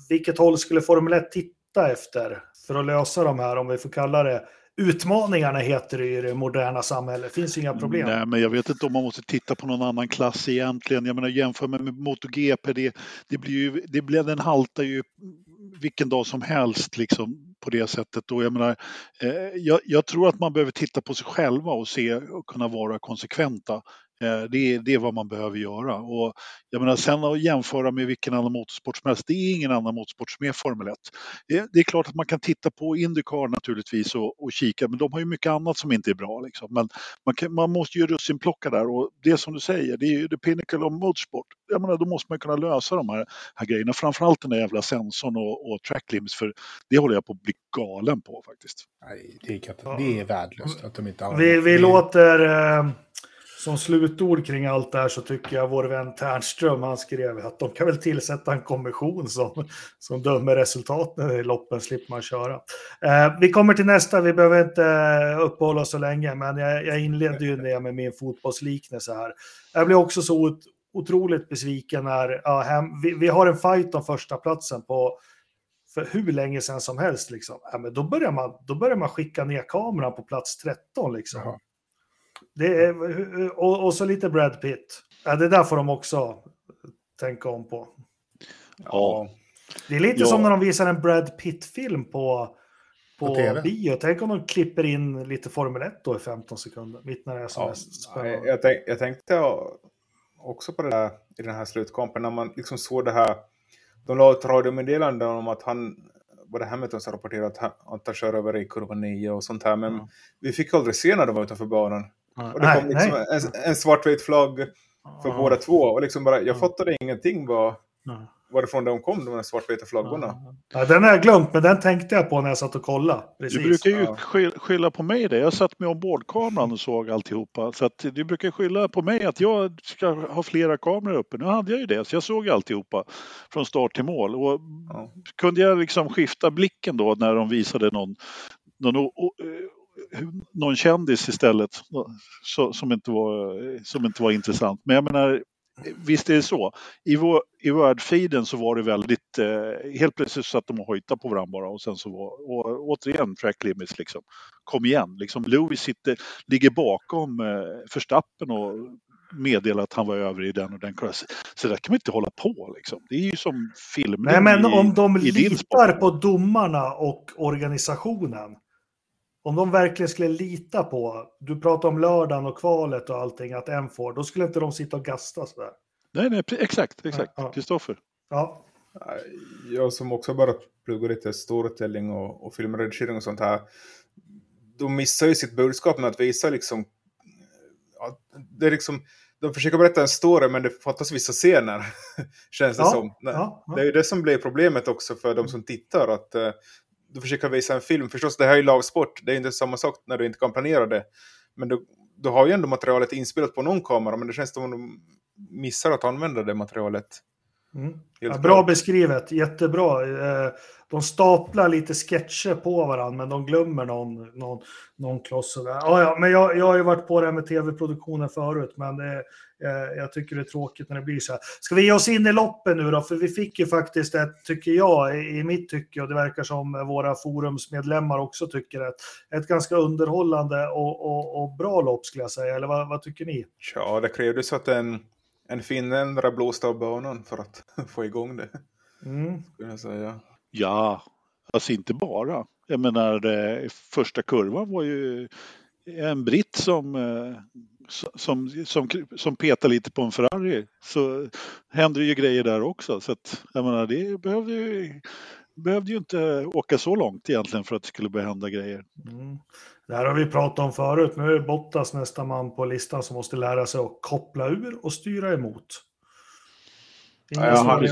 vilket håll skulle Formel 1 titta efter för att lösa de här, om vi får kalla det, Utmaningarna heter det i det moderna samhället. Det finns inga problem. Nej, men jag vet inte om man måste titta på någon annan klass egentligen. Jag menar jämför med, med MotoGP, det, det blir ju, det blir, den haltar ju vilken dag som helst liksom på det sättet. Och jag, menar, eh, jag, jag, tror att man behöver titta på sig själva och se och kunna vara konsekventa. Eh, det är, det är vad man behöver göra. Och jag menar, sen att jämföra med vilken annan motorsport som helst, det är ingen annan motorsport som är Formel 1. Det är klart att man kan titta på Indycar naturligtvis och, och kika, men de har ju mycket annat som inte är bra. Liksom. Men man, kan, man måste ju russinplocka där och det som du säger, det är ju the pinnacle of motorsport. Jag menar, då måste man kunna lösa de här, här grejerna, framförallt den där jävla sensorn och, och track limits, för det håller jag på att bli galen på faktiskt. Nej, det är, det är värdelöst att de inte har... Vi, vi låter... Uh som slutord kring allt det här så tycker jag vår vän Ternström, han skrev att de kan väl tillsätta en kommission som, som dömer resultaten i loppen, slipper man köra. Eh, vi kommer till nästa, vi behöver inte eh, uppehålla oss så länge, men jag, jag inledde ju det med min fotbollsliknelse här. Jag blir också så otroligt besviken när ja, hem, vi, vi, har en fight om första platsen på för hur länge sedan som helst. Liksom. Ja, men då, börjar man, då börjar man skicka ner kameran på plats 13. Liksom. Jaha. Är, och, och, så lite Brad Pitt. Ja, det där får de också tänka om på. Ja. Det är lite ja. som när de visar en Brad Pitt-film på, på, på bio. Tänk om de klipper in lite Formel 1 då i 15 sekunder, mitt när det är som ja. mest spännande. Jag, tänk, jag tänkte också på det där i den här slutkampen, när man liksom såg det här. De la ett radiomeddelande om att han, var det Hamilton som rapporterade att han, att han kör över i kurva 9 och sånt här, men mm. vi fick aldrig se när de var utanför banan. Och det nej, kom liksom en, en svartvit flagg för båda två. Och liksom bara, jag fattade ingenting vad, varifrån de kom, de här svartvita flaggorna. Ja, den har jag glömt, men den tänkte jag på när jag satt och kollade. Precis. Du brukar ju ja. skylla på mig det. Jag satt med ombordkameran och såg alltihopa. Så att du brukar skylla på mig att jag ska ha flera kameror uppe. Nu hade jag ju det, så jag såg alltihopa från start till mål. Och ja. Kunde jag liksom skifta blicken då när de visade någon, någon någon kändis istället så, som, inte var, som inte var intressant. Men jag menar, visst är det så. I, vår, i Word-feeden så var det väldigt, eh, helt plötsligt så att de och hojtade på varandra bara och sen så var, och, återigen track limits liksom. Kom igen, liksom Louis sitter, ligger bakom eh, Förstappen och meddela att han var över i den och den klassen. Så där kan man inte hålla på liksom. Det är ju som filmning Nej, men om de litar på domarna och organisationen om de verkligen skulle lita på, du pratar om lördagen och kvalet och allting, att en får, då skulle inte de sitta och gasta sådär. Nej, nej, exakt, exakt. Kristoffer. Ja. Jag som också bara pluggar lite storytelling och, och filmredigering och sånt här, de missar ju sitt budskap med att visa liksom, det är liksom, de försöker berätta en story men det fattas vissa scener, känns det ja, som. Ja, ja. Det är ju det som blir problemet också för de som tittar, att uh, du försöker visa en film. Förstås, det här är ju lagsport. Det är inte samma sak när du inte kan planera det. Men du, du har ju ändå materialet inspelat på någon kamera, men det känns som att de missar att använda det materialet. Mm. Ja, bra beskrivet, jättebra. Eh, de staplar lite sketcher på varandra, men de glömmer någon, någon, någon kloss. Ja, ja, men jag, jag har ju varit på det här med tv-produktionen förut, men Eh, jag tycker det är tråkigt när det blir så här. Ska vi ge oss in i loppen nu då? För vi fick ju faktiskt ett, tycker jag, i mitt tycke, och det verkar som våra forumsmedlemmar också tycker, ett, ett ganska underhållande och, och, och bra lopp skulle jag säga. Eller vad, vad tycker ni? Ja, det krävdes att en, en finländare blåste av banan för att få igång det. Mm. Skulle jag säga. Ja, alltså inte bara. Jag menar, första kurvan var ju en britt som eh, som, som, som petar lite på en Ferrari så händer det ju grejer där också. Så att, jag menar, det behövde ju, behövde ju inte åka så långt egentligen för att det skulle börja hända grejer. Mm. Det här har vi pratat om förut. Nu är Bottas nästa man på listan som måste lära sig att koppla ur och styra emot. Ja, han,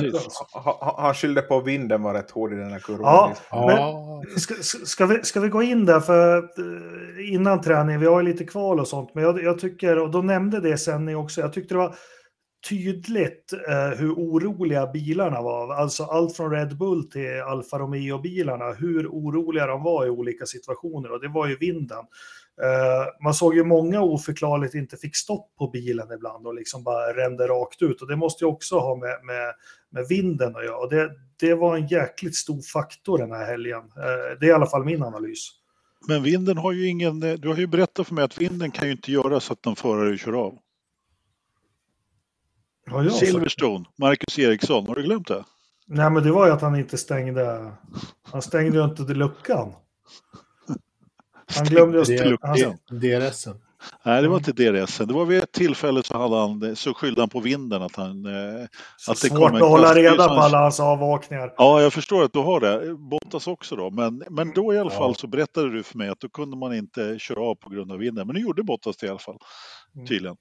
han, han skyllde på vinden var rätt hård i den här kurvan. Ja, men ska, ska, vi, ska vi gå in där för eh, innan träningen, vi har ju lite kval och sånt, men jag, jag tycker, och då nämnde det sen också, jag tyckte det var tydligt eh, hur oroliga bilarna var. Alltså allt från Red Bull till Alfa Romeo-bilarna, hur oroliga de var i olika situationer och det var ju vinden. Uh, man såg ju många oförklarligt inte fick stopp på bilen ibland och liksom bara rände rakt ut. Och det måste ju också ha med, med, med vinden att göra. Och det, det var en jäkligt stor faktor den här helgen. Uh, det är i alla fall min analys. Men vinden har ju ingen... Du har ju berättat för mig att vinden kan ju inte göra så att en förare kör av. Ja, Silverstone, Marcus Eriksson, har du glömt det? Nej, men det var ju att han inte stängde... Han stängde ju inte luckan. Han glömde just DRS. Nej, det var inte DRS. Det var vid ett tillfälle så, hade han, så skyllde han på vinden. Att han, eh, så att det svårt att hålla reda på alla hans avvakningar. Ja, jag förstår att du har det. Bottas också då. Men, men då i alla fall så berättade du för mig att då kunde man inte köra av på grund av vinden. Men nu gjorde Bottas det i alla fall. Mm. Tydligen.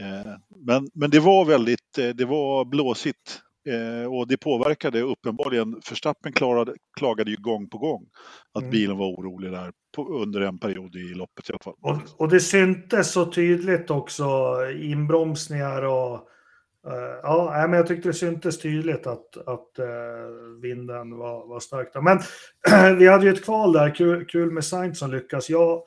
Eh, men, men det var väldigt, eh, det var blåsigt Eh, och det påverkade uppenbarligen, Verstappen klarade, klagade ju gång på gång att Mm. bilen var orolig där på, under en period i loppet i alla fall. Och, och det syntes så tydligt också, inbromsningar och... eh, ja, men jag tyckte det syntes tydligt att, att eh, vinden var, var stark. där. Men vi hade ju ett kval där, kul, kul med Sainz som lyckas. Jag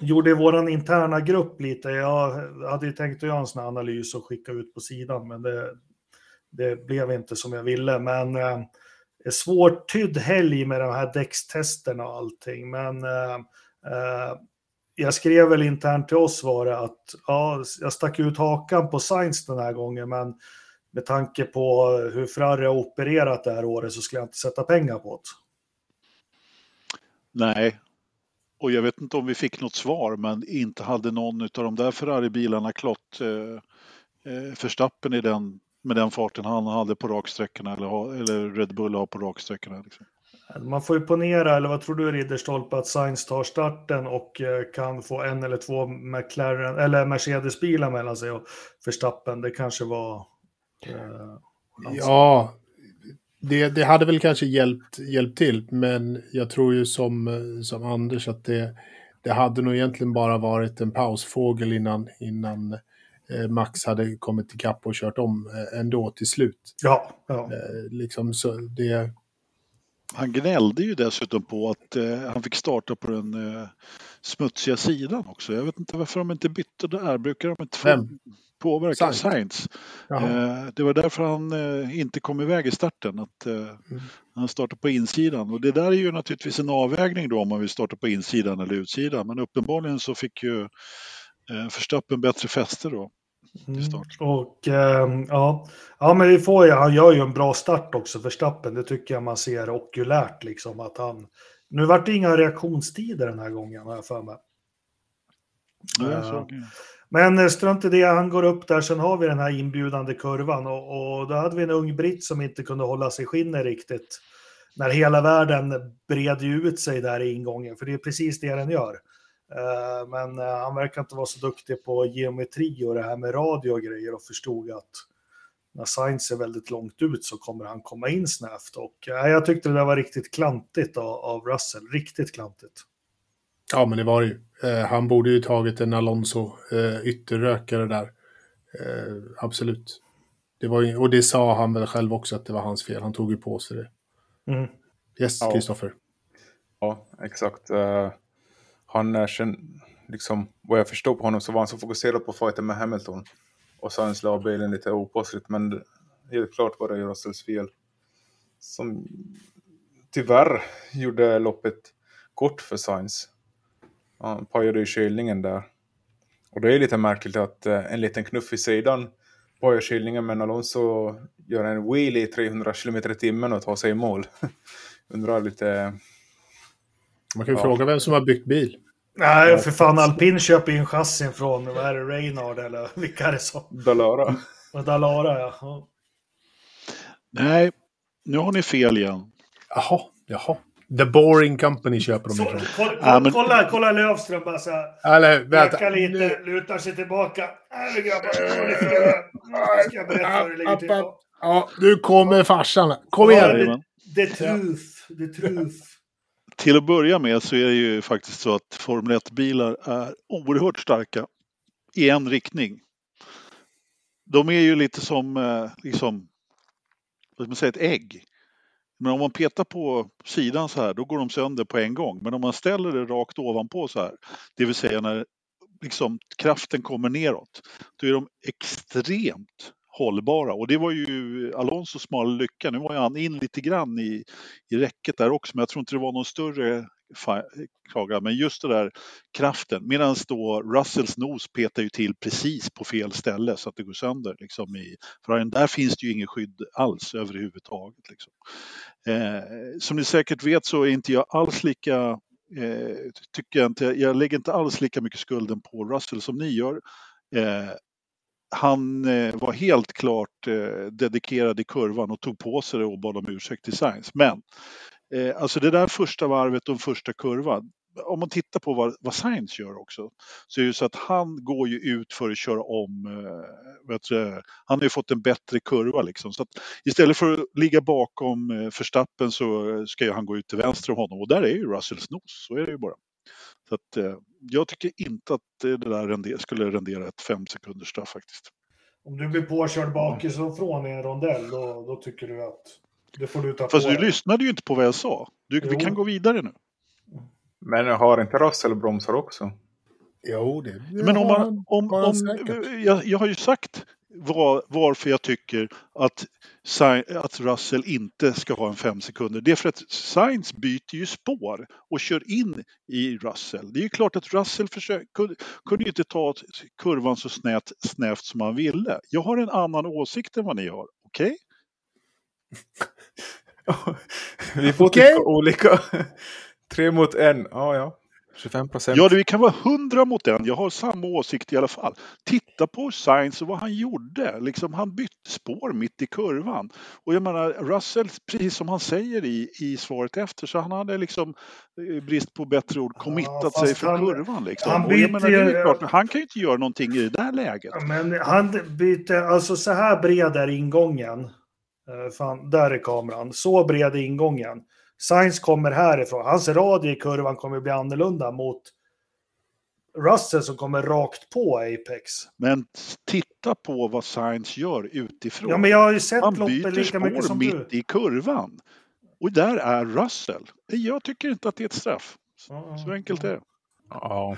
gjorde i vår interna grupp lite, jag hade ju tänkt att göra en sån här analys och skicka ut på sidan, men det, det blev inte som jag ville. Men eh, svårtydd helg med de här däckstesterna och allting. Men eh, eh, jag skrev väl internt till oss var det att ja, jag stack ut hakan på Sainz den här gången, men med tanke på hur Ferrari har opererat det här året så skulle jag inte sätta pengar på det. Nej, och jag vet inte om vi fick något svar, men inte hade någon av de där Ferrari-bilarna klott eh, eh Förstappen i den, med den farten han hade på raksträckorna eller, eller Red Bull har på raksträckorna. Liksom. Man får ju ponera, eller vad tror du Ridderstolpe, att Sainz tar starten och eh, kan få en eller två McLaren, eller Mercedes-bilar mellan sig och Verstappen. Det kanske var... Eh, Ja, det, det hade väl kanske hjälpt, hjälpt till, men jag tror ju som, som Anders att det, det hade nog egentligen bara varit en pausfågel innan, innan eh, Max hade kommit ikapp och kört om eh, ändå till slut. ja, ja. Eh, liksom så det, Han gnällde ju dessutom på att eh, han fick starta på den eh, smutsiga sidan också. Jag vet inte varför de inte bytte där. Brukar de inte få Vem? påverka jaha. Eh, det var därför han eh, inte kom iväg i starten. Att, eh, Han startade på insidan. Och det där är ju naturligtvis en avvägning då om man vill starta på insidan eller utsidan. Men uppenbarligen så fick ju eh, Verstappen bättre fäste då. Mm. start. Och ehm, ja. ja, men vi får ju, han gör ju en bra start också för Stappen. Det tycker jag man ser okulärt liksom att han. Nu vart det inga reaktionstider den här gången har jag för mig. Ja, Eh, Men eh, strunt i det, han går upp där, sen har vi den här inbjudande kurvan och, och då hade vi en ung britt som inte kunde hålla sig i skinnet riktigt. När hela världen bred ut sig där i ingången, för det är precis det den gör. Eh, Men eh, han verkar inte vara så duktig på geometri och det här med radio och grejer och förstod att när Sainz är väldigt långt ut så kommer han komma in snävt. Och eh, jag tyckte det där var riktigt klantigt av, Russell, riktigt klantigt. Ja, men det var det ju. Han borde ju tagit en Alonso ytterrökare där. Absolut. Det var ju, och det sa han väl själv också att det var hans fel. Han tog ju på sig det. Mm. Yes, Ja. Kristoffer. Ja, exakt. Han sen, liksom, vad jag förstår på honom så var han så fokuserad på fighten med Hamilton. Och Sainz la bilen lite opåsligt, men helt klart var det ju Russells fel. Som tyvärr gjorde loppet kort för Sainz. Han pajade ju kylningen där. Och det är lite märkligt att eh, en liten knuff i sidan pajar kylningen, men Alonso gör en wheelie i 300 km i timmen och tar sig i mål. Undrar lite Man kan ju Ja. fråga vem som har byggt bil. Nej, för fan, alpin köper in chassin från, vad är det, Reynard eller vilka är det som? Dalara. Dalara, ja. ja. Nej, nu har ni fel igen. Jaha, jaha. The Boring Company köper de ifrån. kolla, Ja, men- kolla, kolla Lövström bara så här. Eller vänta. Lite, lutar sig tillbaka. Äh, grabbar, är Nu ska jag berätta hur det ligger till. Ja, nu kommer farsan. Kom igen. det-. Det truth, det truth. Till att börja med så är det ju faktiskt så att Formel 1-bilar är oerhört starka i en riktning. De är ju lite som, eh, liksom, vad ska man säga, ett ägg. Men om man petar på sidan så här, då går de sönder på en gång. Men om man ställer det rakt ovanpå så här, det vill säga när liksom, kraften kommer neråt, då är de extremt hållbara. Och det var ju Alonso smala lycka. Nu var ju han in lite grann i, i räcket där också, men jag tror inte det var någon större klaga. Men just det där kraften, medan då Russells nos petar ju till precis på fel ställe så att det går sönder. Liksom i, för där finns det ju ingen skydd alls överhuvudtaget. Liksom. Eh, som ni säkert vet så är inte jag alls lika eh, tycker jag inte, jag lägger inte alls lika mycket skulden på Russell som ni gör. Eh, han eh, var helt klart eh, dedikerad i kurvan och tog på sig det och bad om ursäkt till Sainz. Men eh, alltså det där första varvet och första kurvan, om man tittar på vad, vad Sainz gör också, så är det så att han går ju ut för att köra om, eh, vet du, han har ju fått en bättre kurva liksom. Så att istället för att ligga bakom eh, Verstappen så ska ju han gå ut till vänster om honom och där är ju Russells nos, så är det ju bara. Så att, eh, jag tycker inte att det där render, skulle rendera ett fem sekunders straff faktiskt. Om du blir påkörd bakifrån i en rondell, då, då tycker du att det får du ta Fast på du dig. lyssnade ju inte på vad jag sa. Du, vi Jo. kan gå vidare nu. Men har inte Russell bromsar också? Jo, det Men om man, om, om, jag, jag har ju sagt var, varför jag tycker att, att Russell inte ska ha en fem sekunder. Det är för att Sainz byter ju spår och kör in i Russell. Det är ju klart att Russell försöker, kunde, kunde inte ta kurvan så snävt, snävt som han ville. Jag har en annan åsikt än vad ni har. Okej? Vi får tycka olika. Tre mot en. Ja, ja. 25 procent. Ja, det- vi kan vara hundra mot den. Jag har samma åsikt i alla fall. Titta på Sainz och vad han gjorde. Liksom, han bytte spår mitt i kurvan. Och jag menar, Russell, precis som han säger i, i svaret efter, så han hade liksom, eh, brist på bättre ord, committat fast sig för han- kurvan. Liksom. han byter menar, ju klart, han kan ju inte göra någonting i det där läget. Men han byter, alltså så här bred är ingången. Eh, Fan, där är kameran. Så bred är ingången. Sainz kommer härifrån. Hans radie i kurvan kommer bli annorlunda mot Russell som kommer rakt på Apex. Men titta på vad Sainz gör utifrån. Ja, men jag har ju sett han byter lika mycket spår som mitt du. i kurvan. Och där är Russell. Jag tycker inte att det är ett straff. Så enkelt är det. Ja.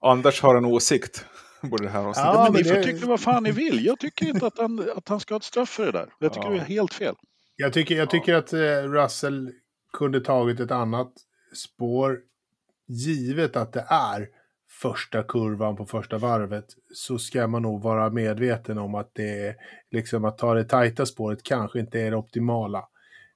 Anders har en åsikt. På det här avsnittet. Ja, men men ni får det- tycka vad fan ni vill. Jag tycker inte att han, att han ska ha ett straff för det där. Jag tycker Ja. det är helt fel. Jag tycker, jag tycker att eh, Russell kunde tagit ett annat spår. Givet att det är första kurvan på första varvet så ska man nog vara medveten om att det är liksom att ta det tajta spåret kanske inte är det optimala.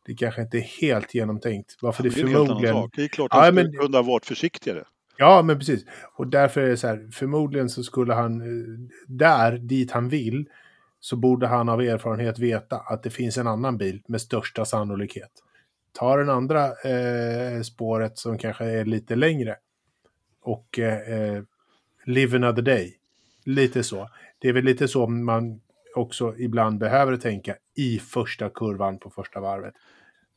Det kanske inte är helt genomtänkt. Varför det, Det är förmodligen... Det är klart Ja, att han men- kunna ha varit försiktigare. Ja, men precis. Och därför är det så här, förmodligen så skulle han, eh, där, dit han vill, så borde han av erfarenhet veta att det finns en annan bil med största sannolikhet. Ta den andra eh, spåret som kanske är lite längre och eh, eh, live another day. Lite så. Det är väl lite så man också ibland behöver tänka i första kurvan på första varvet.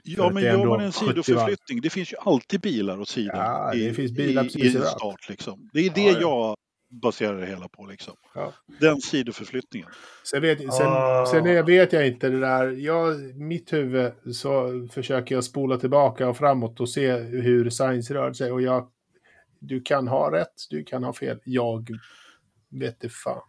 Ja, men gör man en 70 varv. sidoförflyttning, det finns ju alltid bilar åt sidan Ja, det i, finns bilar i, i en start. Liksom. Det är det Ja, ja. jag baserar det hela på. Liksom. Ja. Den sidoförflyttningen. Sen vet, sen, Ah. sen vet jag inte det där. Jag, mitt huvud så försöker jag spola tillbaka och framåt och se hur science rör sig. Och jag, du kan ha rätt, du kan ha fel. Jag vet det fan.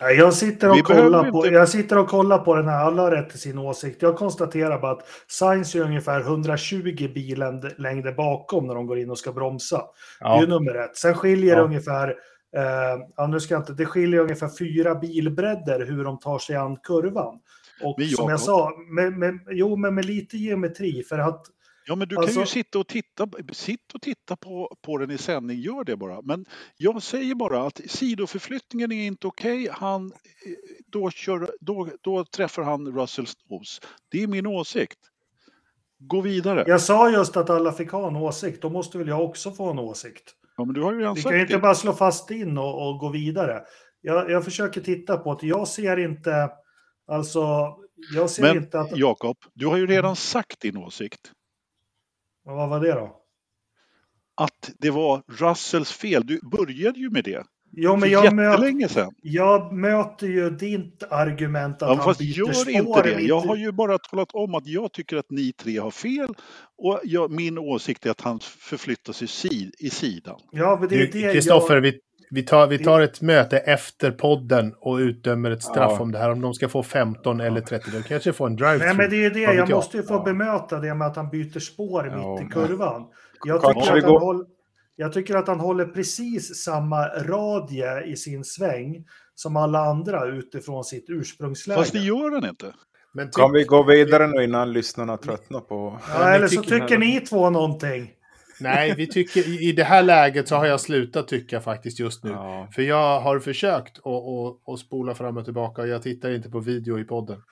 Jag sitter, och kollar på, inte- jag sitter och kollar på den här, alla har rätt till sin åsikt. Jag konstaterar bara att Sainz är ungefär 120 billängder bakom när de går in och ska bromsa. Det är ju nummer ett. Sen skiljer det Ja. ungefär, eh, nu ska jag inte, det skiljer ungefär fyra bilbredder hur de tar sig an kurvan. Och Men som jag sa, med, med, jo men med lite geometri för att Ja, men du Alltså- kan ju sitta och titta, sitt och titta på, på den i sändning, gör det bara. Men jag säger bara att sidoförflyttningen är inte okej. Han, eh, då, kör, då, då träffar han Russells nos. Det är min åsikt. Gå vidare. jag sa just att alla fick ha en åsikt, då måste väl jag också få en åsikt. Ja, men du har ju redan Vi kan ju inte det. bara slå fast in och, och gå vidare. Jag, jag försöker titta på att jag ser inte, alltså, jag ser Men inte att... Jakob, du har ju redan sagt din åsikt. Vad var det då? Att det var Russells fel. Du började ju med det. Jo, men jag, möt, sedan. jag möter ju ditt argument att Ja, han fast byter gör spår. inte det. Jag har ju bara talat om att jag tycker att ni tre har fel. Och jag, min åsikt är att han förflyttar sig sid, i sidan. Ja, men det är det Kristoffer, jag... vi, vi, tar, vi tar ett möte efter podden och utdömer ett straff Ja. om det här. Om de ska få 15 eller 30. De kanske får en drive Nej, men det är det. Jag jag? måste ju få Ja. bemöta det med att han byter spår Ja, mitt i kurvan. Jag tycker, vi att han håller, jag tycker att han håller precis samma radie i sin sväng som alla andra utifrån sitt ursprungsläge. Fast det gör han inte. Men Kan vi gå vidare nu innan lyssnarna tröttnar på... Ja, eller så tycker- ni två någonting. Nej, vi tycker, i, det här läget så har jag slutat tycka faktiskt just nu. Ja. För jag har försökt att, spola fram och tillbaka och jag tittar inte på video i podden.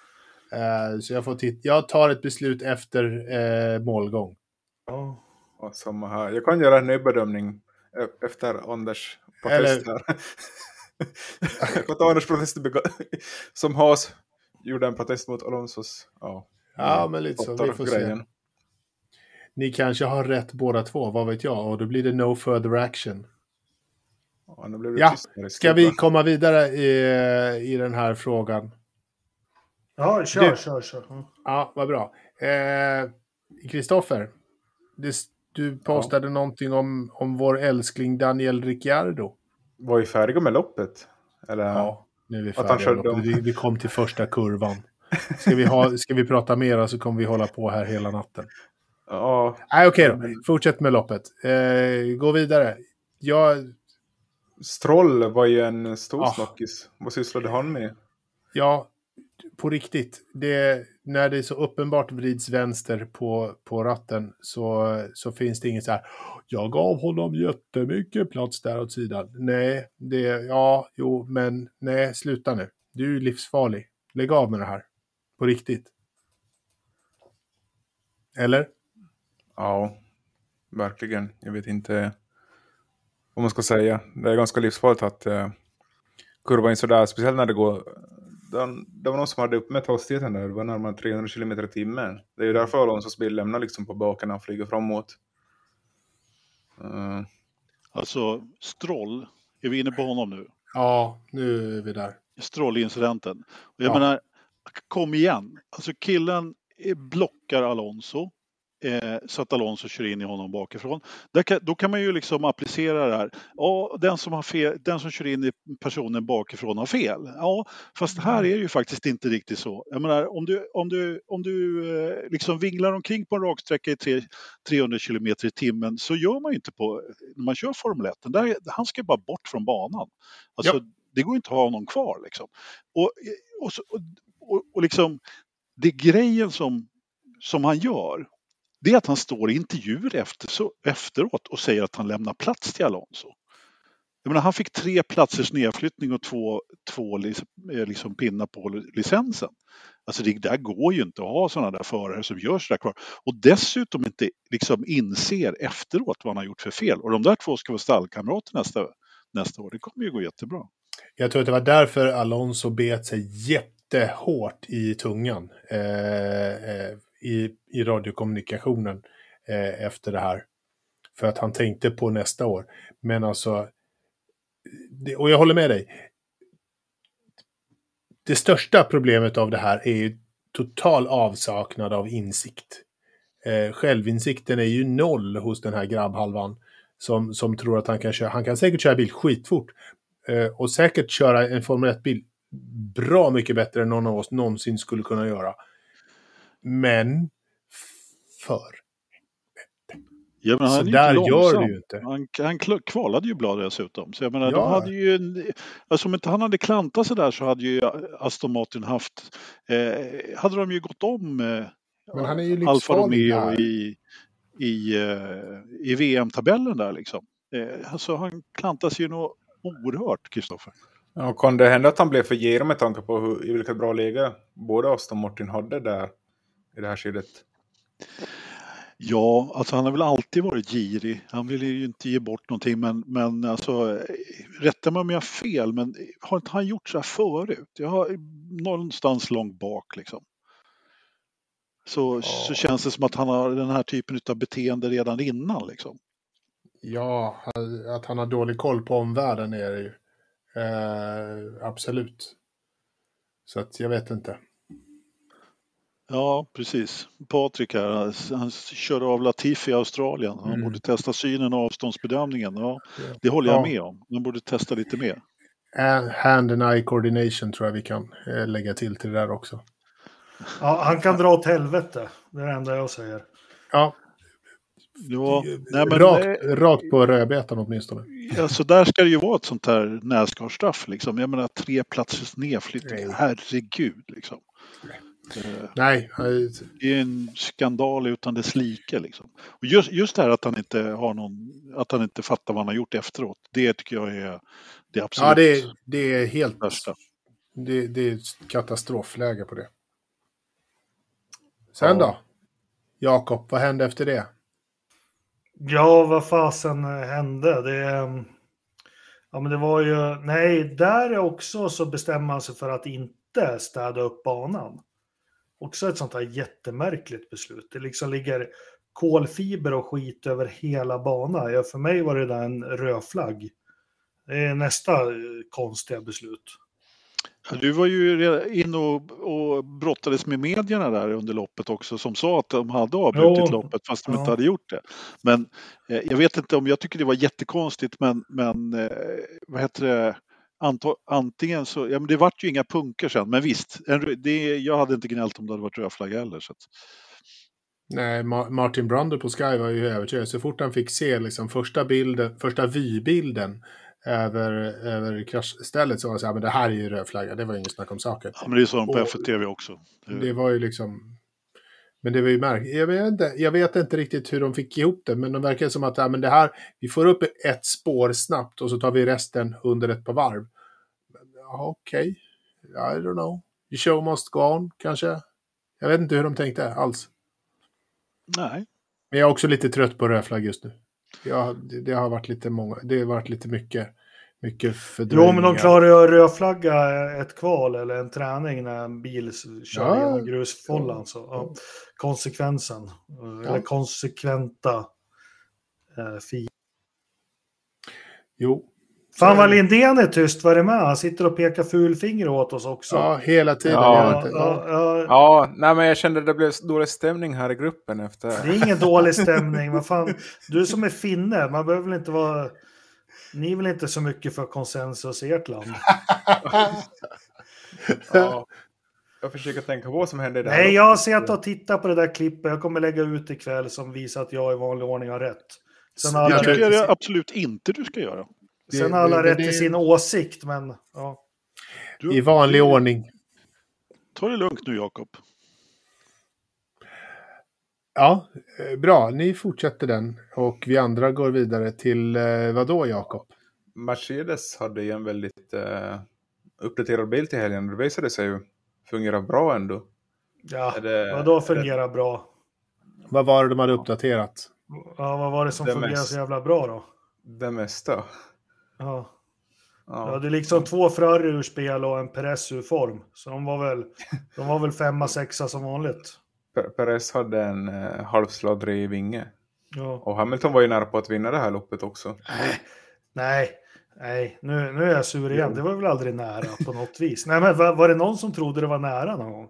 Eh, så jag, får titt- jag tar ett beslut efter eh, målgång. Ja. Ja, samma här. Jag kan göra en ny bedömning e- efter Anders protest här. jag kan ta Anders protest som Haas gjorde en protest mot Alonsos. Ja, ja men lite så. Vi får grejen. se. Ni kanske har rätt båda två, vad vet jag? Och då blir det no further action. Ja, ja. ska vi komma vidare i, i den här frågan? Ja, kör, kör, kör. Mm. Ja, vad bra. Kristoffer, eh, du postade ja. någonting om, om vår älskling Daniel Ricciardo. Var vi färdiga med loppet? Eller? Ja, nu är vi färdiga. Vi, vi kom till första kurvan. Ska vi, ha, ska vi prata mera så kommer vi hålla på här hela natten. Ja. Nej, okej okay då. Fortsätt med loppet. Eh, gå vidare. Jag... Stroll var ju en stor ah. snackis. Vad sysslade han med? Ja, på riktigt. Det, när det så uppenbart vrids vänster på, på ratten så, så finns det inget så här. Jag gav honom jättemycket plats där åt sidan. Nej, det, ja, jo, men nej, sluta nu. Du är livsfarlig. Lägg av med det här. På riktigt. Eller? Ja, verkligen. Jag vet inte vad man ska säga. Det är ganska livsfarligt att eh, kurva in sådär, speciellt när det går... Det var någon som hade uppmätt hastigheten där, det var närmare 300 km i timmen. Det är ju därför Alonsos bil lämnar liksom på baken när han flyger framåt. Uh. Alltså, Stroll, är vi inne på honom nu? Ja, nu är vi där. Strollincidenten. jag ja. menar, kom igen. Alltså killen blockar Alonso eh, så att Alonso kör in i honom bakifrån. Kan, då kan man ju liksom applicera det här. Ja, den som, har fel, den som kör in i personen bakifrån har fel. Ja, fast här mm. är det ju faktiskt inte riktigt så. Jag menar, om du, om du, om du eh, liksom vinglar omkring på en raksträcka i tre, 300 km i timmen så gör man ju inte på, när man kör Formel 1. Där, han ska ju bara bort från banan. Alltså, ja. Det går inte att ha honom kvar. Liksom. Och, och, och, och liksom, det är grejen som, som han gör det är att han står i intervjuer efter, så, efteråt och säger att han lämnar plats till Alonso. Jag menar, han fick tre platsers nedflyttning och två, två eh, liksom, pinnar på licensen. Alltså det där går ju inte att ha sådana där förare som gör sådär kvar. Och dessutom inte liksom inser efteråt vad han har gjort för fel. Och de där två ska vara stallkamrater nästa, nästa år. Det kommer ju gå jättebra. Jag tror att det var därför Alonso bet sig jättehårt i tungan. Eh, eh, i, i radiokommunikationen eh, efter det här. För att han tänkte på nästa år. Men alltså, det, och jag håller med dig. Det största problemet av det här är ju total avsaknad av insikt. Eh, självinsikten är ju noll hos den här grabbhalvan som, som tror att han kan köra. Han kan säkert köra bil skitfort eh, och säkert köra en Formel 1-bil bra mycket bättre än någon av oss någonsin skulle kunna göra. Men för Ja, men han så där gör du ju inte. Han, han kvalade ju bra dessutom. Så jag menar, ja. de hade ju en, alltså om inte han hade klantat sig där så hade ju Aston Martin haft, eh, hade de ju gått om eh, Alfa Romeo i, i, eh, i VM-tabellen där liksom. Eh, alltså han klantade sig ju nog oerhört, Kristoffer. Ja, kan det hända att han blev för girig med tanke på hur, i vilket bra läge både Aston Martin hade där i det här skedet? Ja, alltså han har väl alltid varit girig. Han vill ju inte ge bort någonting men, men alltså rätta mig om jag har fel men har inte han gjort så här förut? Jag har någonstans långt bak liksom. Så, ja. så känns det som att han har den här typen av beteende redan innan liksom. Ja, att han har dålig koll på omvärlden är det ju. Eh, absolut. Så att jag vet inte. Ja, precis. Patrik här, han körde av Latifi i Australien. Han mm. borde testa synen och avståndsbedömningen. Ja, det håller jag ja. med om. Han borde testa lite mer. Hand and eye coordination tror jag vi kan eh, lägga till till det där också. Ja, han kan dra åt helvete. Det är det enda jag säger. Ja. ja nej, men, rakt, rakt på rödbetan åtminstone. Ja, så där ska det ju vara ett sånt här Nascar-straff. Liksom. Jag menar tre platsers nedflyttning. Herregud. Liksom. Nej. Det är en skandal utan dess like. Liksom. Och just, just det här att han, inte har någon, att han inte fattar vad han har gjort efteråt. Det tycker jag är det absolut Ja, det är, det är helt... Värsta. Det, det är katastrofläge på det. Sen ja. då? Jakob, vad hände efter det? Ja, vad fasen hände? Det, ja, men det var ju, nej, där också så bestämmer man sig för att inte städa upp banan. Också ett sånt här jättemärkligt beslut. Det liksom ligger kolfiber och skit över hela banan. Ja, för mig var det där en rödflagg. Det är nästa eh, konstiga beslut. Du var ju inne och, och brottades med medierna där under loppet också som sa att de hade avbrutit jo, loppet fast de ja. inte hade gjort det. Men eh, jag vet inte om jag tycker det var jättekonstigt men, men eh, vad heter det? Antingen så, ja men det vart ju inga punker sen, men visst, en, det, jag hade inte gnällt om det hade varit rödflagga heller. Så att... Nej, Ma Martin Brander på Sky var ju övertygad. Så fort han fick se liksom första bilden, första vybilden över, över kraschstället så var det så här, men det här är ju rödflagga, det var inget snack om saken. Ja, men det är så på FTV också. Det... det var ju liksom, men det var ju märkligt. Jag vet, inte, jag vet inte riktigt hur de fick ihop det, men de verkar som att ja, men det här, vi får upp ett spår snabbt och så tar vi resten under ett par varv. Okej, okay. I don't know. The show must go on, kanske. Jag vet inte hur de tänkte alls. Nej. Men jag är också lite trött på rödflagg just nu. Jag, det, det, har varit lite många, det har varit lite mycket, mycket fördröjningar. Jo, men de klarar ju att rödflagga ett kval eller en träning när en bil kör ja. genom grusfållan. Så, ja. Konsekvensen, ja. eller konsekventa eh, fi. Jo, Fan vad Lindén är tyst, vad är det med? Han sitter och pekar fulfinger åt oss också. Ja, hela tiden. Ja, ja, ja, ja. nej men jag kände att det blev dålig stämning här i gruppen efter. Det är ingen dålig stämning, vad fan. Du som är finne, man behöver väl inte vara... Ni är väl inte så mycket för konsensus i ert land? ja. Jag försöker tänka på vad som hände i det här. Nej, jag har sett och tittat på det där klippet. Jag kommer lägga ut ikväll som visar att jag i vanlig ordning har rätt. Sen jag tycker det absolut inte du ska göra. Det, Sen har alla rätt till sin åsikt, men ja. I vanlig ordning. Ta det lugnt nu, Jakob. Ja, eh, bra. Ni fortsätter den och vi andra går vidare till eh, vad då, Jakob? Mercedes hade ju en väldigt uh, uppdaterad bil till helgen. Det visade sig ju fungera bra ändå. Ja, det, vadå fungera bra? Vad var det de hade uppdaterat? Ja, vad var det som det fungerade så jävla bra då? Det mesta. Ja. Ja. ja, det är liksom två Ferrari ur spel och en Perez ur form. Så de var väl, de var väl femma, sexa som vanligt. Perez hade en eh, halvsladdrig vinge. Ja. Och Hamilton var ju nära på att vinna det här loppet också. Nej, nej, nej. Nu, nu är jag sur igen. Det var väl aldrig nära på något vis. Nej, men var, var det någon som trodde det var nära någon gång?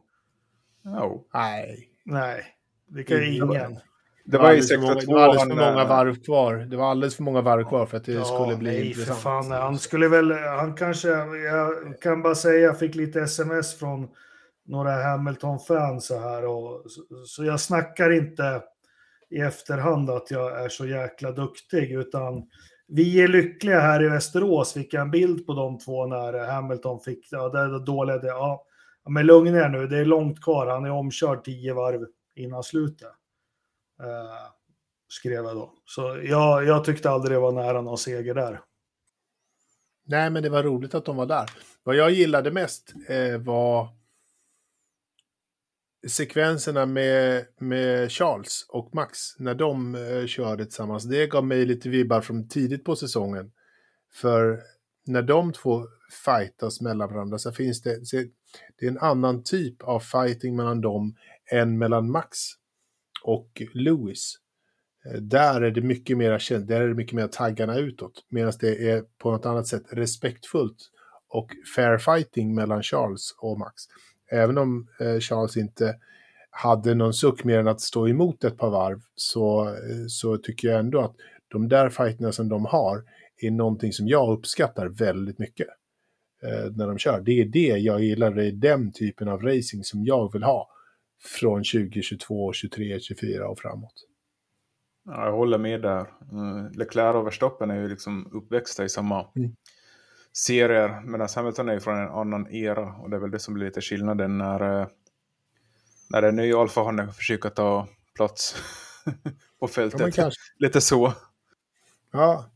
No. Nej. Nej, det kan ju ingen. Det var, ju 62. Det var alldeles för många varv kvar. Det var alldeles för många varv kvar för att det ja, skulle bli nej, intressant. För fan. Han skulle väl, han kanske, jag kan bara säga, jag fick lite sms från några Hamilton-fans så här och så, så jag snackar inte i efterhand att jag är så jäkla duktig utan vi är lyckliga här i Västerås, fick jag en bild på de två när Hamilton fick, ja det är dåliga, det, ja. Men lugn er nu, det är långt kvar, han är omkörd tio varv innan slutet. Eh, skrev jag då. Så jag, jag tyckte aldrig det var nära någon seger där. Nej, men det var roligt att de var där. Vad jag gillade mest eh, var sekvenserna med, med Charles och Max när de eh, körde tillsammans. Det gav mig lite vibbar från tidigt på säsongen. För när de två fightas mellan varandra så finns det, så det är en annan typ av fighting mellan dem än mellan Max och Lewis. Eh, där är det mycket mer där är det mycket mer taggarna utåt. Medan det är på något annat sätt respektfullt och fair fighting mellan Charles och Max. Även om eh, Charles inte hade någon suck mer än att stå emot ett par varv så, eh, så tycker jag ändå att de där fighterna som de har är någonting som jag uppskattar väldigt mycket när de kör. Det är det jag gillar, det är den typen av racing som jag vill ha från 2022, 23, 24 och framåt. Ja, jag håller med där. Leclerc och Verstappen är ju liksom uppväxta i samma mm. Serier, medan Hamilton är ju från en annan era och det är väl det som blir lite skillnaden när, eh, när en ny alfahanne försöker ta plats på fältet. Ja, lite så. Ja,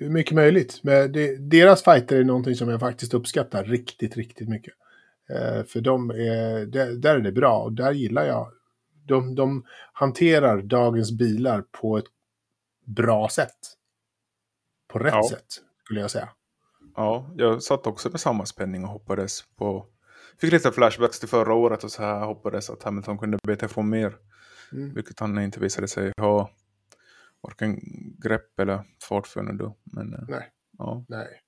mycket möjligt. Men det, deras fighter är någonting som jag faktiskt uppskattar riktigt, riktigt mycket. Eh, för de är, där, är det bra och där gillar jag. De, de hanterar dagens bilar på ett bra sätt. På rätt Ja. sätt, skulle jag säga. Ja, jag satt också med samma spänning och hoppades på... Fick lite flashbacks till förra året och så här hoppades att Hamilton kunde beta ifrån mer. Mm. Vilket han inte visade sig ha varken grepp eller fart för nu då. Men eh, Nej. ja. Nej.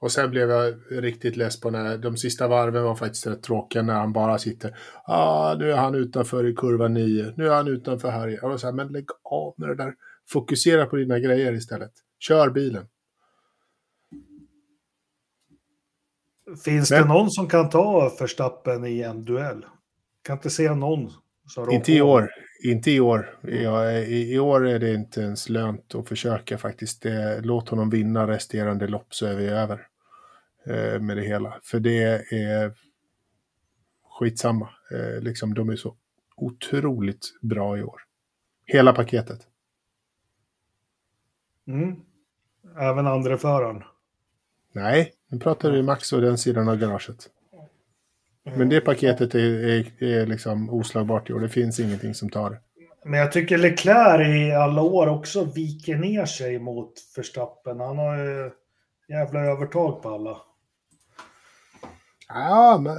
Och sen blev jag riktigt less på när de sista varven var faktiskt rätt tråkiga när han bara sitter. Ah, nu är han utanför i kurva 9. Nu är han utanför här. Jag var så här, men lägg av med det där. Fokusera på dina grejer istället. Kör bilen. Finns Men- det någon som kan ta Verstappen i en duell? Kan inte se någon som Inte i år. Inte i år. Jag, i, I år är det inte ens lönt att försöka faktiskt. Det, låt honom vinna resterande lopp så är vi över eh, med det hela. För det är skitsamma. Eh, liksom, de är så otroligt bra i år. Hela paketet. Mm. Även andra föraren. Nej, nu pratar vi Max och den sidan av garaget. Men det paketet är, är, är liksom oslagbart i år. Det finns ingenting som tar det. Men jag tycker Leclerc i alla år också viker ner sig mot Verstappen. Han har ju jävla övertag på alla. Ja, men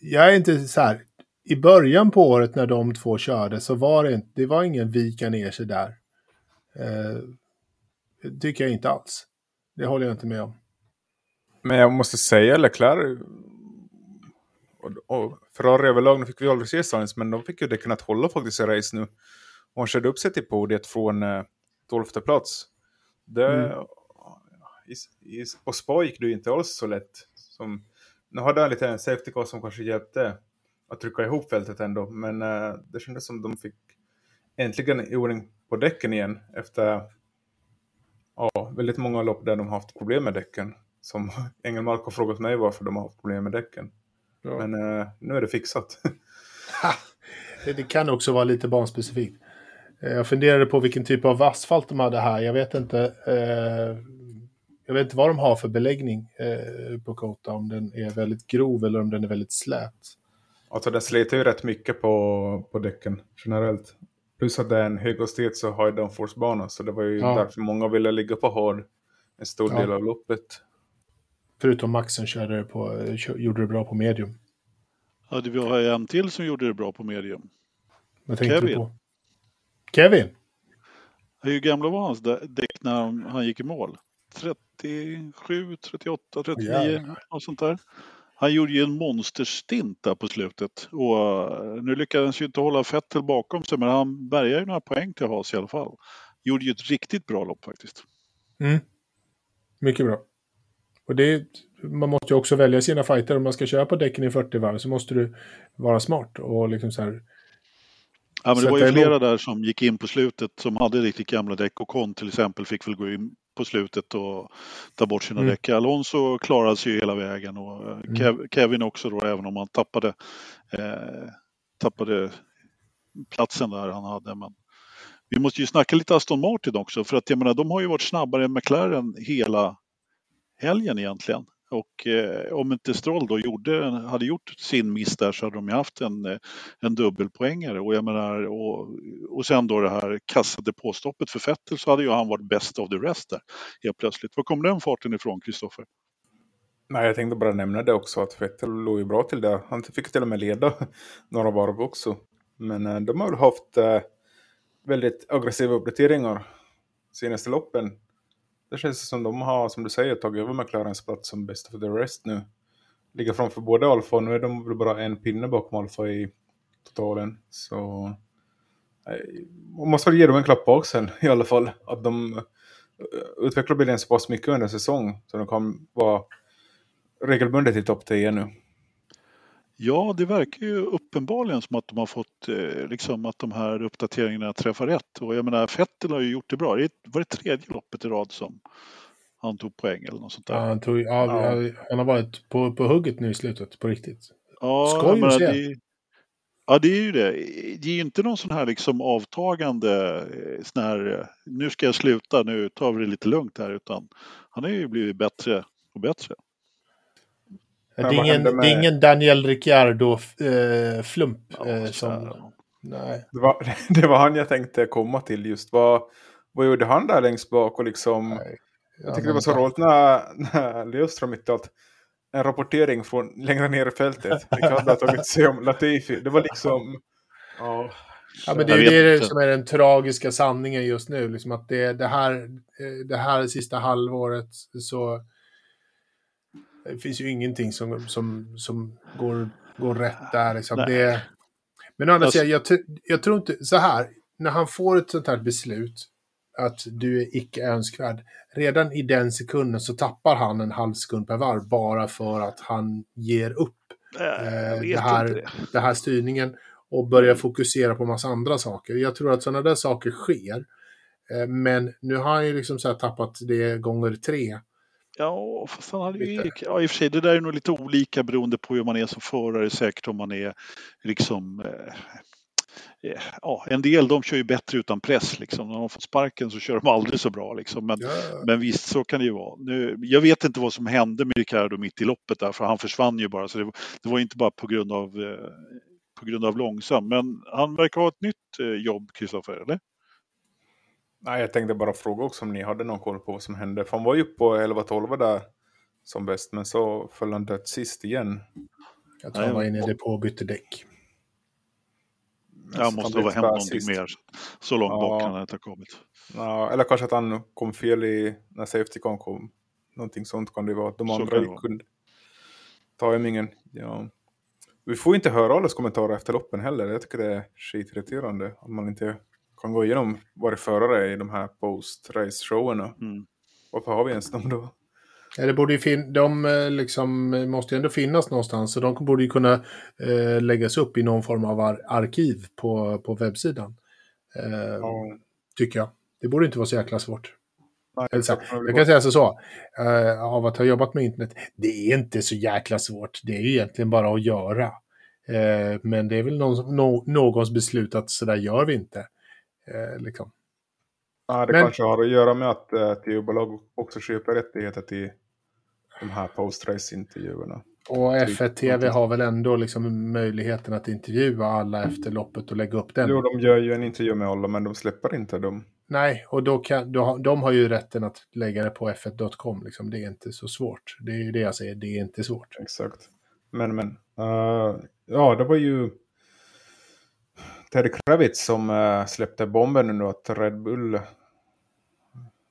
jag, är inte så här. I början på året när de två körde så var det inte, det var ingen vika ner sig där. Eh, det tycker jag inte alls. Det håller jag inte med om. Men jag måste säga Leclerc och, och Ferrari överlag, nu fick vi aldrig se Sainz, men de fick ju däcken att hålla faktiskt i race nu. Och han körde upp sig till podiet från eh, 12 plats. Det, Mm. i, i, på Spa gick det ju inte alls så lätt. Som, nu hade han lite en safety car som kanske hjälpte att trycka ihop fältet ändå, men eh, det kändes som de fick äntligen i ordning på däcken igen efter ja, väldigt många lopp där de haft problem med däcken. Som Engelmark har frågat mig varför de har haft problem med däcken. Ja. Men eh, nu är det fixat. Det, kan också vara lite banspecifikt. Eh, Jag funderade på vilken typ av asfalt de hade här. Jag vet inte. Eh, jag vet inte vad de har för beläggning eh, på Kota. Om den är väldigt grov eller om den är väldigt slät. alltså den sliter ju rätt mycket på, på däcken generellt. Plus att det är en höghastighet så high downforce-bana. Så det var ju Ja. därför många ville ligga på hard en stor Ja. del av loppet. Förutom Max som körde det på, gjorde det bra på medium. Ja, det var en till som gjorde det bra på medium. Vad tänkte du Kevin. på? Kevin? Hur gamla var hans dä- däck när han- gick i mål? 37, 38, 39, Jävlar. och sånt där. Han gjorde ju en monsterstint där på slutet. Och eh, nu lyckades ju inte hålla Vettel bakom sig, men han bärgade ju några poäng till Haas i alla fall. Gjorde ju ett riktigt bra lopp faktiskt. Mm. Mycket bra. Och det, man måste ju också välja sina fighter. Om man ska köra på däcken i 40 varv så måste du vara smart och liksom så här. Ja, men det var ju flera där som gick in på slutet som hade riktigt gamla däck och Con till exempel fick väl gå in på slutet och ta bort sina Mm. däck. Alonso klarade sig ju hela vägen och eh, Mm. Kev, Kevin också då även om han tappade, eh, tappade platsen där han hade. Men vi måste ju snacka lite Aston Martin också för att jag menar de har ju varit snabbare än McLaren hela helgen egentligen. Och eh, om inte Stroll då gjorde, hade gjort sin miss där så hade de ju haft en, eh, en dubbelpoängare. Och jag menar, och, och sen då det här kassade påstoppet för Vettel så hade ju han varit best of the rest där helt plötsligt. Var kom den farten ifrån, Kristoffer? Nej, jag tänkte bara nämna det också att Vettel låg ju bra till där. Han fick till och med leda några varv också. Men eh, de har väl haft eh, väldigt aggressiva uppdateringar senaste loppen. Det känns som de har, som du säger, tagit över McLarens plats som best of the rest nu. Ligger framför både Alfa och nu är de väl bara en pinne bakom Alfa i totalen. Så eh, man måste väl ge dem en klapp på axeln i alla fall. Att de eh, utvecklar bilen så pass mycket under säsong så de kan vara regelbundet i topp 10 nu. Ja, det verkar ju uppenbarligen som att de har fått eh, liksom att de här uppdateringarna träffar rätt. Och jag menar, Vettel har ju gjort det bra. Det var det tredje loppet i rad som han tog poäng eller något sånt där. Ja, han, tog, ja, Ja. han har varit på, på hugget nu i slutet, på riktigt. Ja, Skoj att se. det, ja, det är ju det. Det är ju inte någon sån här liksom avtagande, eh, sån här, eh, nu ska jag sluta, nu tar vi det lite lugnt här, utan han har ju blivit bättre och bättre. Det är ingen, med- det är ingen Daniel Ricciardo-flump. Ja, eh, så som, här. Nej. Det var, det var han jag tänkte komma till just. Vad, vad gjorde han där längst bak? Och liksom, Nej. jag tyckte det var så roligt när, när Löfström allt en rapportering från längre ner i fältet. Ricardo har tagit sig om Latifi. Det var liksom... Ja, Ja, men det är ju det som är den tragiska sanningen just nu. Liksom att det, det, här, eh, det här sista halvåret så det finns ju ingenting som, som, som går, går rätt där. Liksom. Det, men å andra sidan, jag, jag tror inte... Så här, när han får ett sånt här beslut att du är icke önskvärd, redan i den sekunden så tappar han en halv sekund per varv bara för att han ger upp Eh, det här, det. det här styrningen och börjar fokusera på massa andra saker. Jag tror att sådana där saker sker. Eh, Men nu har han ju liksom så tappat det gånger tre. Ja, fast han hade ju, ja, i och för sig, det där är nog lite olika beroende på hur man är som förare, säkert om man är liksom eh, eh, Ja, en del de kör ju bättre utan press liksom. När de får sparken så kör de aldrig så bra liksom. Men, Ja, men visst, så kan det ju vara. Nu, jag vet inte vad som hände med Ricardo mitt i loppet där, för han försvann ju bara. Så det, var- det var inte bara på grund av, eh, på grund av långsam. Men han verkar ha ett nytt eh, jobb, Kristoffer, eller? Nej, jag tänkte bara fråga också om ni hade någon koll på vad som hände. För han var ju på 11-12 där som bäst, men så föll han dött sist igen. jag tror han var inne i depå och bytte däck. Ja, Så måste han ha hänt någonting sist. mer. Så långt Ja. bak kan han inte ha kommit. Ja, eller kanske att han kom fel i när Safety Car kom. Någonting sånt kan det vara. De andra det kunde... Timingen, ja. Vi får inte höra allas kommentarer efter loppen heller. Jag tycker det är skitirriterande att man inte kan gå igenom varje förare i de här post-race-showerna. Mm. Varför har vi ens dem då? Ja, det borde ju fin- de eh, liksom, måste ju ändå finnas någonstans. Så de borde ju kunna eh, läggas upp i någon form av ar- arkiv på, på webbsidan. Eh, Ja, Tycker jag. Det borde inte vara så jäkla svårt. nej, Eller så, jag kan säga så, så eh, av att ha jobbat med internet, det är inte så jäkla svårt. Det är ju egentligen bara att göra. Eh, men det är väl någon, no, någons beslut att så där gör vi inte. Eh, liksom. Ja, det Men- kanske har att göra med att uh, tv-bolag också köper rättigheter till de här post-race-intervjuerna. Och Typ F1 TV har väl ändå liksom möjligheten att intervjua alla efter loppet och lägga upp den. Jo, de gör ju en intervju med alla, men de släpper inte dem. Nej, och då kan, då, de har ju rätten att lägga det på f1.com. Liksom. Det är inte så svårt. Det är ju det jag säger, det är inte svårt. Exakt. Men, men. eh, ja, det var ju Terry Kravitz som eh, släppte bomben nu att Red Bull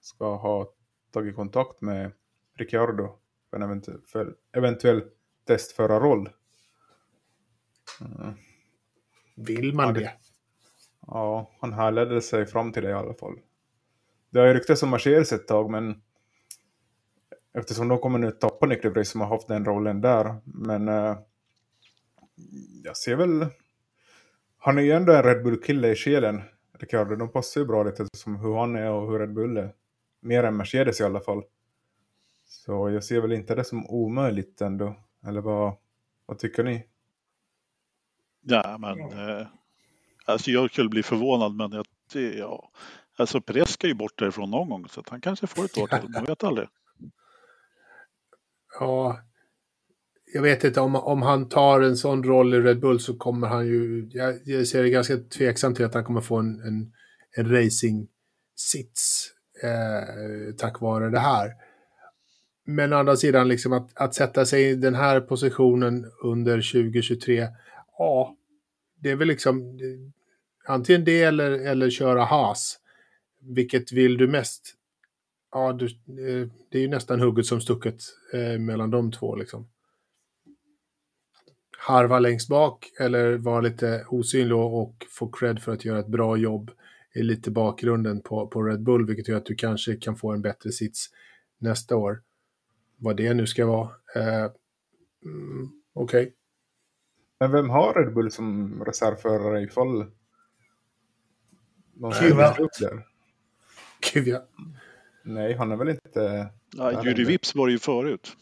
ska ha tagit kontakt med Ricciardo för en eventuell, för eventuell testförarroll. Mm. Vill man det-? Ja, han härledde sig fram till det i alla fall. Det har ju ryktats om Mercedes ett tag, men eftersom de kommer nu tappa Nick som har haft den rollen där. Men eh, jag ser väl... Han är ju ändå en Red Bull-kille i själen, Ricardo. De passar ju bra lite som hur han är och hur Red Bull är. Mer än Mercedes i alla fall. Så jag ser väl inte det som omöjligt ändå. Eller vad, vad tycker ni? Ja, men eh, alltså jag skulle bli förvånad, men jag, det, ja, alltså Perez ska ju bort därifrån någon gång, så att han kanske får ett år till. Man vet aldrig. Ja, jag vet inte om, om han tar en sån roll i Red Bull så kommer han ju, jag, jag ser det ganska tveksamt till att han kommer få en, en, en racing-sits eh, tack vare det här. Men å andra sidan, liksom att, att sätta sig i den här positionen under 2023, ja, det är väl liksom antingen det eller, eller köra Haas. Vilket vill du mest? Ja, du, eh, det är ju nästan hugget som stucket eh, mellan de två. Liksom. Harva längst bak eller vara lite osynlig och få cred för att göra ett bra jobb är lite bakgrunden på, på Red Bull, vilket gör att du kanske kan få en bättre sits nästa år. Vad det nu ska vara. Eh, mm, Okej. Men vem har Red Bull som reservförare ifall någon. Nej, han är väl inte... Ja, Juri Vips var det ju förut.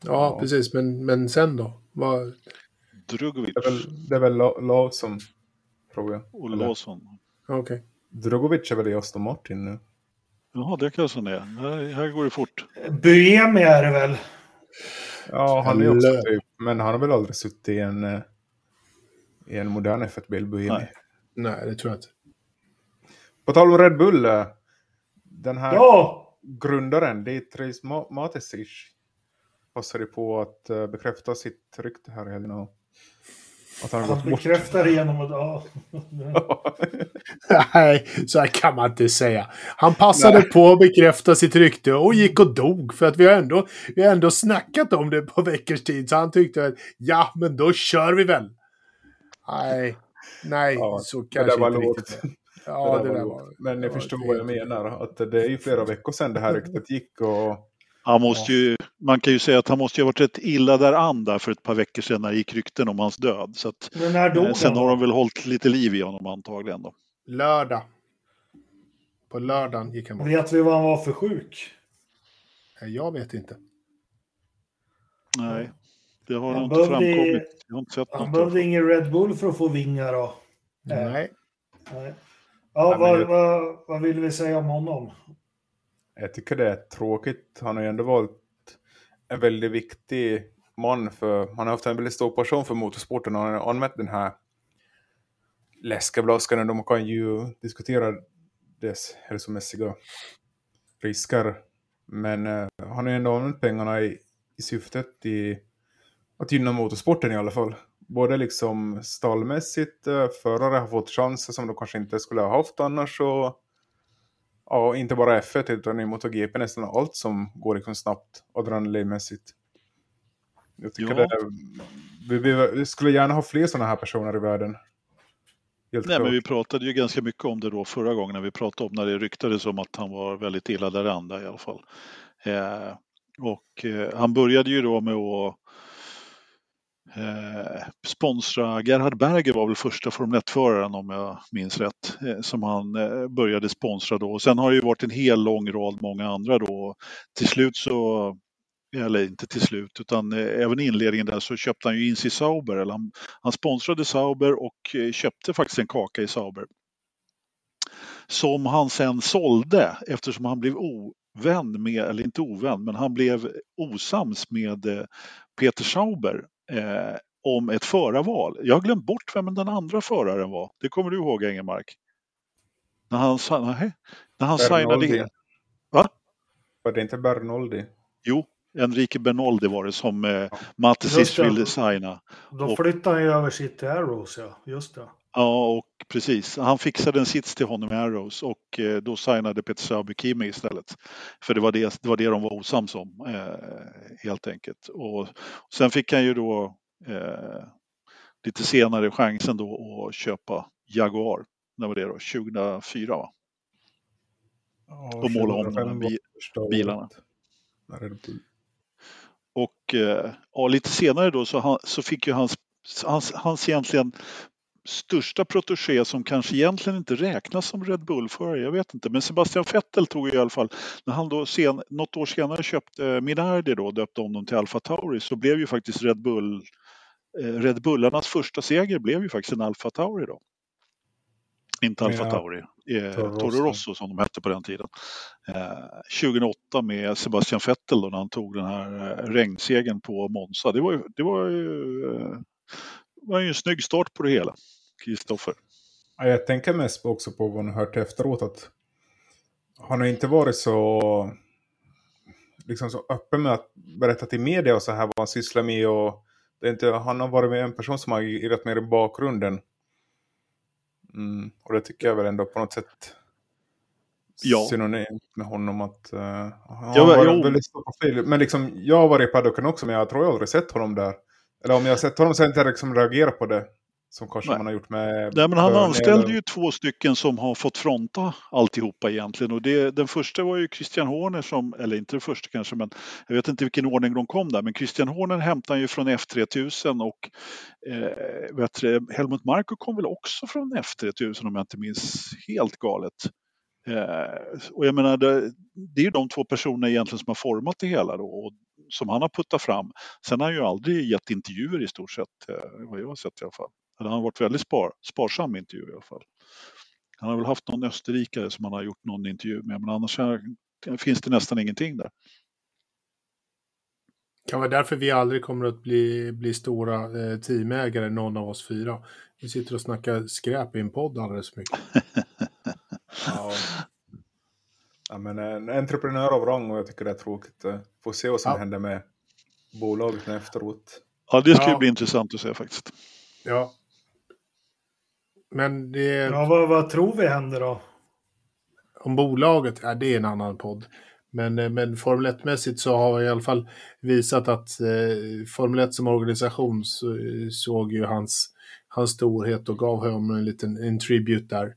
ja, Ja. precis. Men, men sen då? Vad, Drugovic Det är väl, det är väl Lawson, tror jag. och Eller- Lawson. Okej. Drogovic är väl i Aston Martin nu? Jaha, det kanske det är. Här, här går det fort. Buemi är det väl? Ja, han är också typ, men han har väl aldrig suttit i en, eh, i en modern F1-bil, Buemi. Nej. Nej, det tror jag inte. På tal om Red Bull, eh, den här Ja, grundaren, Dietrich Ma- Matesic, passade på att eh, bekräfta sitt rykte här i helgen. och Att han han gått bekräftar det genom att... Ja. Nej, så här kan man inte säga. Han passade på att bekräfta sitt rykte och gick och dog. För att vi har ändå, vi har ändå snackat om det på veckors tid. Så han tyckte att ja, men då kör vi väl. Nej, nej, Ja, så det kanske var inte lågt. riktigt. Ja, det, var där lågt. var... Men det jag var förstår vad jag menar. Att det är ju flera veckor sedan det här ryktet gick. Och Han måste ju, man kan ju säga att han måste ju ha varit rätt illa däran där för ett par veckor sedan när det gick rykten om hans död. Så att, Men när dog eh, sen han? har de väl hållit lite liv i honom antagligen då. Lördag. På lördagen gick han bort. Vet vi vad han var för sjuk? Nej, Jag vet inte. Nej, det har Han inte behövde- framkommit. Jag har inte sett Han något. behövde ingen Red Bull för att få vingar då. Nej. Nej. Nej. Ja, vad, vad, vad vill vi säga om honom? Jag tycker det är tråkigt. Han har ju ändå valt en väldigt viktig man för han har haft en väldigt stor passion för motorsporten och han har använt den här läskeblaskan. De kan ju diskutera dess hälsomässiga risker. Men eh, han har ju ändå använt pengarna i, i syftet i att gynna motorsporten i alla fall. Både liksom stallmässigt, eh, förare har fått chanser som de kanske inte skulle ha haft annars och ja, inte bara F1 utan i MotoGP nästan allt som går liksom snabbt adrenalinmässigt. Jag tycker Ja. det vi, behöver- vi skulle gärna ha fler sådana här personer i världen. Helt Nej, klart. men vi pratade ju ganska mycket om det då förra gången när vi pratade om när det ryktades om att han var väldigt illa däran där i alla fall. Eh, och eh, han började ju då med att eh, sponsra, Gerhard Berger var väl första Formel 1-föraren om jag minns rätt, eh, som han eh, började sponsra då. Och sen har det ju varit en hel lång rad många andra då. Till slut så eller inte till slut, utan eh, även i inledningen där så köpte han ju in sig i Sauber. Eller han, han sponsrade Sauber och eh, köpte faktiskt en kaka i Sauber. Som han sen sålde eftersom han blev ovän med, eller inte ovän, men han blev osams med eh, Peter Sauber eh, om ett förarval. Jag har glömt bort vem den andra föraren var. Det kommer du ihåg Engelmark? När han, sa- nej, när han signade... Bernoldi. Va? Var det inte Bernoldi? Jo, Enrique Bernoldi var det som eh, Matesis det. ville signa. Då flyttade han ju över sitt till Arrows, ja. Just det. Ja, och precis. Han fixade en sits till honom i Arrows och eh, då signade Peter Sauber Kimi istället. För det var det, det var det de var osams om, eh, helt enkelt. Och sen fick han ju då eh, lite senare chansen då att köpa Jaguar. När var det då? 2004 va? Och måla om de här 2005 bi- bilarna. Och eh, ja, lite senare då så, han, så fick ju hans, hans, hans egentligen största protégé som kanske egentligen inte räknas som Red Bull-förare, jag vet inte. Men Sebastian Vettel tog i alla fall, när han då sen, något år senare köpte Minardi då, döpte om dem till Alfa Tauri, så blev ju faktiskt Red Bull, eh, Red Bullarnas första seger blev ju faktiskt en Alfa Tauri då. Inte Alfa Ja. Tauri, eh, Toro Rosso. Som de hette på den tiden. Eh, 2008 med Sebastian Vettel då när han tog den här eh, regnsegern på Monza. Det var ju, det var ju, eh, var ju en snygg start på det hela, Kristoffer. Ja, jag tänker mest också på vad man hört efteråt att han har inte varit så liksom så öppen med att berätta till media och så här vad han sysslar med och det är inte, han har varit med en person som har agerat mer i bakgrunden. Mm, och det tycker jag väl ändå på något sätt Ja. synonymt med honom att uh, han Ja, har varit väldigt stor profil. Men liksom, jag har varit i paddocken också men jag tror jag aldrig sett honom där. Eller om jag har sett honom så har jag inte liksom reagerat på det. Som kanske Nej. man har gjort med Nej, men han anställde eller- ju två stycken som har fått fronta alltihopa egentligen. Och det, den första var ju Christian Horner som, eller inte den första kanske, men jag vet inte vilken ordning de kom där. Men Christian Horner hämtade han ju från F3000 och eh, vet du, Helmut Marko kom väl också från F3000 om jag inte minns helt galet. Eh, och jag menar, det, det är ju de två personerna egentligen som har format det hela då. Och som han har puttat fram. Sen har han ju aldrig gett intervjuer i stort sett, eh, vad jag har sett i alla fall. Eller han har varit väldigt spar, sparsam med intervjuer i alla fall. Han har väl haft någon österrikare som han har gjort någon intervju med, men annars finns det nästan ingenting där. kan vara därför vi aldrig kommer att bli, bli stora eh, teamägare, någon av oss fyra. Vi sitter och snackar skräp i en podd alldeles för mycket. Ja. Ja, men en entreprenör av rang och jag tycker det är tråkigt. Eh, Får se vad som Ja. händer med bolaget efteråt. Ja, det ska ju Ja. bli intressant att se faktiskt. Ja. Men det, Ja, vad, vad tror vi händer då? om bolaget, ja, det är en annan podd. Men, eh, men Formel 1-mässigt så har jag i alla fall visat att eh, Formel 1 som organisation så, eh, såg ju hans, hans storhet och gav honom en liten en tribute där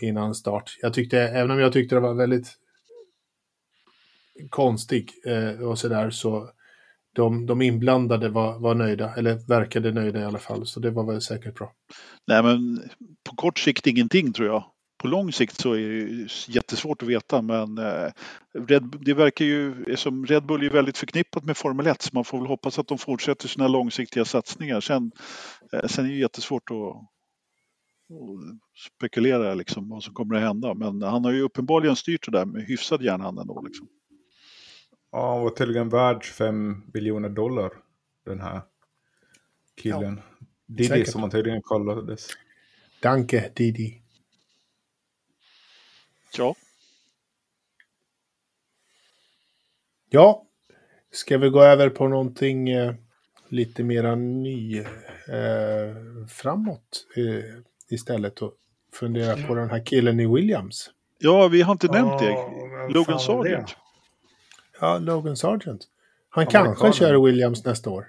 innan start. Jag tyckte, även om jag tyckte det var väldigt konstig eh, och sådär så de, de inblandade var, var nöjda, eller verkade nöjda i alla fall, så det var väl säkert bra. Nej, men på kort sikt ingenting tror jag. På lång sikt så är det ju jättesvårt att veta, men eh, Red, det verkar ju som Red Bull är väldigt förknippat med Formel 1, så man får väl hoppas att de fortsätter sina långsiktiga satsningar. Sen, eh, sen är det ju jättesvårt att, att spekulera liksom vad som kommer att hända, men han har ju uppenbarligen styrt det där med hyfsad järnhand ändå. Liksom. Ja, han var tydligen värd 5 biljoner dollar, den här killen. Diddy säkert. som han tydligen kallades. Danke, Didi. Ja, Ja, ska vi gå över på någonting eh, lite mera ny eh, framåt eh, istället och fundera på den här killen i Williams. ja vi har inte nämnt det. Logan det? Sargent. Ja, Logan Sargent. Han kanske kör Williams nästa år.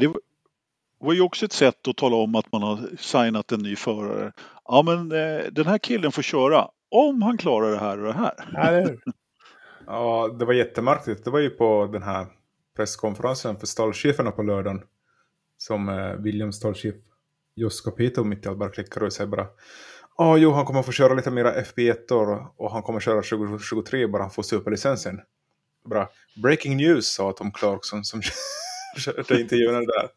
Det var- ju också ett sätt att tala om att man har signat en ny förare. Ja, men eh, den här killen får köra om han klarar det här och det här. Hur? Ja, det var jättemärkligt. Det var ju på den här presskonferensen för stallcheferna på lördagen. Som eh, Williams stallchef Jos Capito mitt i allt bara klickar och säger bara Ja, jo, han kommer få köra lite mera FP1 år och han kommer köra 2023 bara han får superlicensen. Bara, breaking news sa Tom Clarkson som körde intervjun där.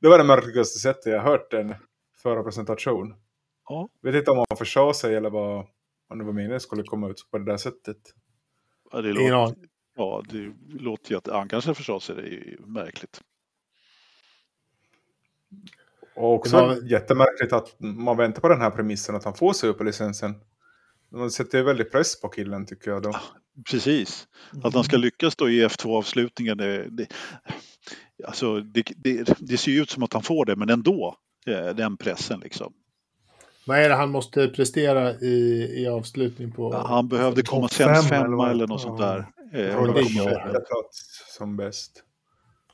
Det var det märkligaste sättet jag hört en förarpresentation. Ja. Vet inte om han försade sig eller vad, om det var meningen skulle komma ut på det där sättet. Ja, det låter, ja, det låter ju att han kanske förstår sig. Det är ju märkligt. Och också var- jättemärkligt att man väntar på den här premissen att han får superlicensen. Man sätter väldigt press på killen tycker jag då. Precis. Att han ska lyckas då i F2-avslutningen. Det, det, alltså, det, det, det ser ju ut som att han får det, men ändå. eh, Den pressen liksom. Vad är det han måste prestera i, i avslutning på? Han behövde topp komma fem sämst eller femma eller något sånt där. Eh, Ja, för det plats som bäst.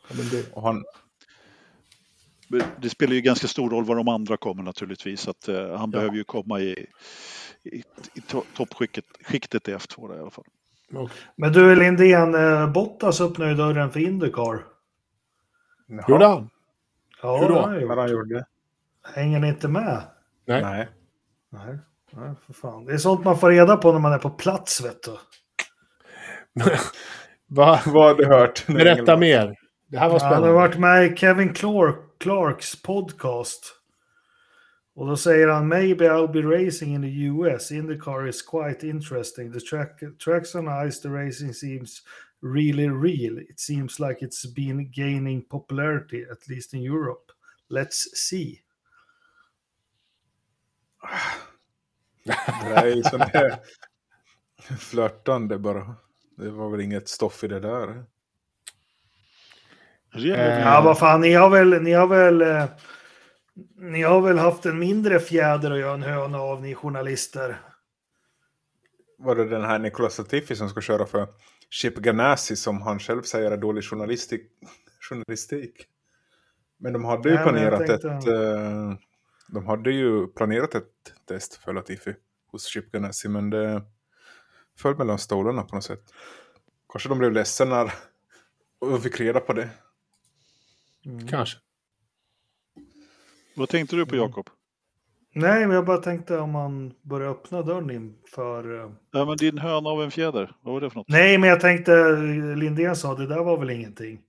Ja, men det, Och han, Det spelar ju ganska stor roll var de andra kommer naturligtvis. Att, eh, han behöver ju komma i, i, i to- toppskiktet skiktet i F2 där, i alla fall. Men du Lindén, eh, Bottas öppnar ju dörren för Indycar. Gjorde han? Ja, Hur då? han han gjorde? Hänger ni inte med? Nej. Nej. Nej. Nej, för fan. Det är sånt man får reda på när man är på plats, vet du. Va? Vad har du hört? Berätta mer. Det här var Han har spännande. varit med i Kevin Clark, Clarks podcast. Och då säger han “Maybe I'll be racing in the US. Indycar is quite interesting. The track, tracks on ice, the racing seems really real. It seems like it's been gaining popularity, at least in Europe. Let's see.” Det där är ju sån där flörtande bara. Det var väl inget stoff i det där. Regler- Eh, Ja, vad fan, ni har väl, ni har väl, eh, ni har väl haft en mindre fjäder att göra en höna av, ni journalister. Var det den här Nicolas Latifi som ska köra för Chip Ganassi som han själv säger är dålig journalistik. journalistik. Men de hade ju Nej, planerat tänkte- ett... eh, de hade ju planerat ett test för Latifi hos Chip Ganassi men det föll mellan stolarna på något sätt. Kanske de blev ledsen när de fick reda på det. Kanske. Vad tänkte du på Jakob? Nej, men jag bara tänkte om man börjar öppna dörren inför... eh, Ja, men din höna av en fjäder, vad var det för något? Nej, men jag tänkte, Lindén sa det där var väl ingenting.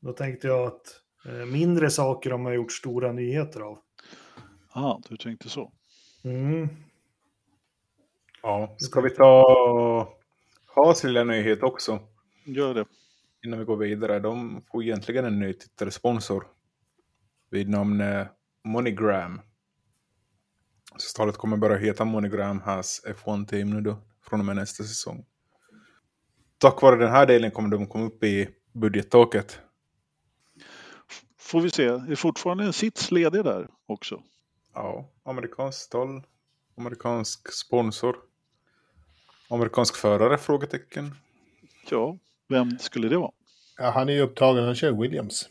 Då tänkte jag att eh, mindre saker har man gjort stora nyheter av. Ah, du tänkte så. Mm. Ja, ska vi ta Haas lilla nyhet också? Gör det. Innan vi går vidare. De får egentligen en ny titelsponsor vid namn eh, MoneyGram. Så stallet kommer bara heta MoneyGram has F1 Team nu då, från och med nästa säsong. Tack vare den här delen kommer de komma upp i budgettaket. Får vi se, är fortfarande en sits ledig där också? Ja, amerikansk stall, amerikansk sponsor, amerikansk förare? Frågetecken. Ja, vem skulle det vara? Ja, han är ju upptagen, han kör Williams.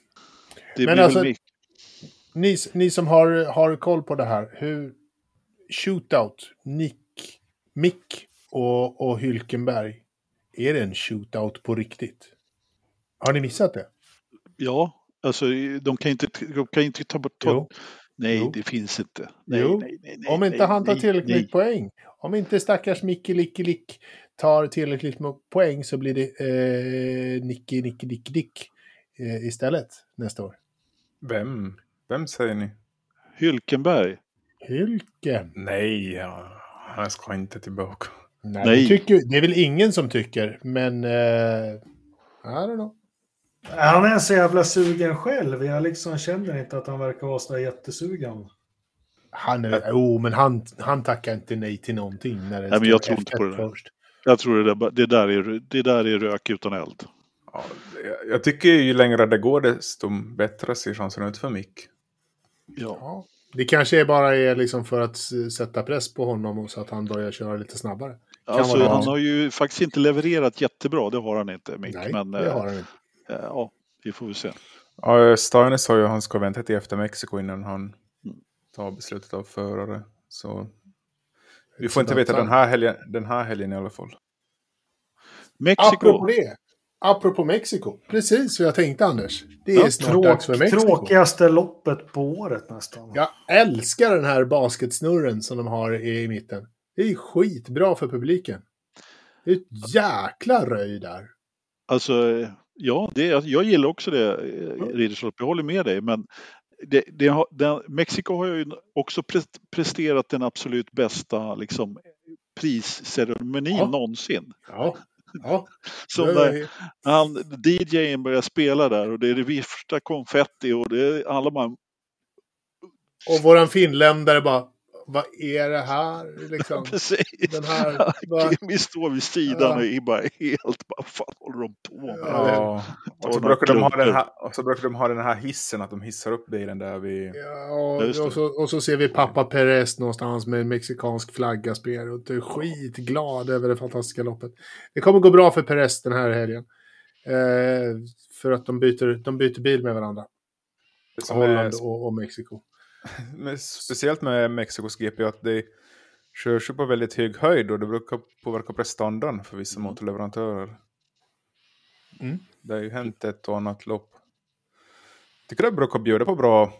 Det Men blir alltså- väl. Ni, ni som har, har koll på det här, hur shootout, Nick, Mick och, och Hylkenberg, är det en shootout på riktigt? Har ni missat det? Ja, alltså de kan inte, de kan inte ta bort... Nej, Jo. det finns inte. Nej, nej, nej, nej, Om inte nej, han tar tillräckligt nej. poäng. Om inte stackars Micke Licke Lick tar tillräckligt med poäng så blir det eh, Nicky Nicky Dick Dick eh, istället nästa år. Vem? Vem säger ni? Hylkenberg. Hylken. Nej, ja, han ska inte tillbaka. Nej, Nej. Det, tycker, det är väl ingen som tycker, men... Eh, I don't know. Han är så jävla sugen själv. Jag liksom känner inte att han verkar vara så jättesugen. Han, är, oh, men han, han tackar inte nej till någonting. När det Nej, men jag tror inte på F1 det där. Först. Jag tror det där, det där, är, det där är rök utan eld. Ja, jag- tycker ju längre det går desto bättre ser chansen ut för Mick. Ja. Det kanske bara är liksom för att sätta press på honom och så att han börjar köra lite snabbare. Alltså, han har ju faktiskt inte levererat jättebra, det har han inte, Mick. nej, men det eh, har han inte. eh, ja, vi får väl se. Ja, Steiner sa ju att han ska vänta till efter Mexiko innan han tar beslutet av förare. Så vi får inte veta den här, helgen, den här helgen i alla fall. Mexiko. Apropå det. Apropå Mexiko. Precis vad jag tänkte Anders. Det är Ja, snart dags för Tråk, Mexiko. tråkigaste loppet på året nästan. Jag älskar den här basketsnurren som de har i, i mitten. Det är skitbra för publiken. Det är ett jäkla röj där. Alltså, ja, det, jag gillar också det, Ridderstolpe. Jag håller med dig. Men det, det den, Mexiko har ju också pre- presterat den absolut bästa liksom, prisceremonin Ja. någonsin. Ja. ja. Som Det när är- han, DJn börjar spela där och det är det vifta konfetti och det är alla man... Och våran finländare bara, vad är det här? Liksom, Precis. den här, va? Vi står vid sidan Ja. och är bara helt, vad fan håller de på med? Ja. Och så, brukar de ha den här, och så brukar de ha den här hissen, att de hissar upp bilen där vid... Ja, det. och, så, och så ser vi pappa Perez någonstans med en mexikansk flagga spela och är skitglad över det fantastiska loppet. Det kommer gå bra för Perez den här helgen. Eh, för att de byter, de byter bil med varandra. Holland och, och Mexiko. Speciellt med Mexikos GP att det körs ju på väldigt hög höjd och det brukar påverka prestandan för vissa motorleverantörer. Mm. Det har ju hänt ett och annat lopp. Jag tycker det brukar bjuda på bra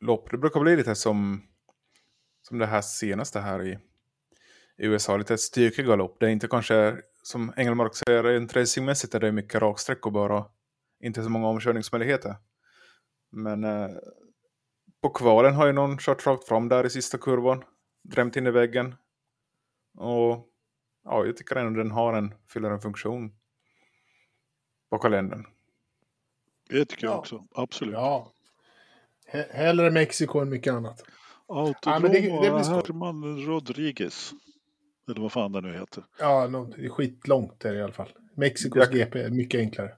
lopp. Det brukar bli lite som, som det här senaste här i, i USA. Lite styrkiga lopp. Det är inte kanske, som Engelmark säger, rent racingmässigt är det mycket raksträckor bara. Inte så många omkörningsmöjligheter. Men eh, på kvalen har ju någon kört rakt fram där i sista kurvan. Drämt in i väggen. Och ja, jag tycker ändå den har en, fyller en funktion på kalendern. Det tycker jag Ja. också, absolut. Ja. He- Hellre Mexiko än mycket annat. Autodroma Ja, men det- det. Herman Rodriguez. Eller vad fan det nu heter. Ja, det är skitlångt är det i alla fall. Mexikos Jag- GP är mycket enklare.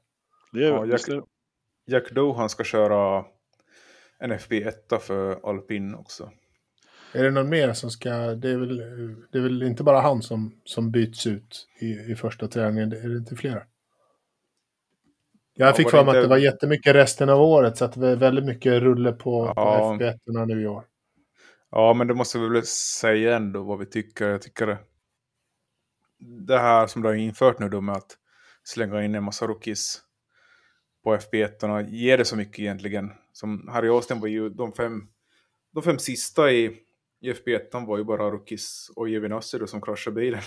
Det är, Ja, jag- det. Jack Doe han ska köra en FB1 för alpin också. Är det någon mer som ska... Det är väl, det är väl inte bara han som, som byts ut i, i första träningen. Är det inte flera? Jag Ja, fick för mig att inte- det var jättemycket resten av året. Så att det var väldigt mycket rulle på, Ja. på FB1 nu i år. Ja, men det måste vi väl säga ändå vad vi tycker. Jag tycker det, det här som du har infört nu då med att slänga in en massa rookies på FB1 och ger det så mycket egentligen. Som Harry Austin var ju de fem, de fem sista i, i FB1 var ju bara rookies och Giovinazzi då som kraschade bilen.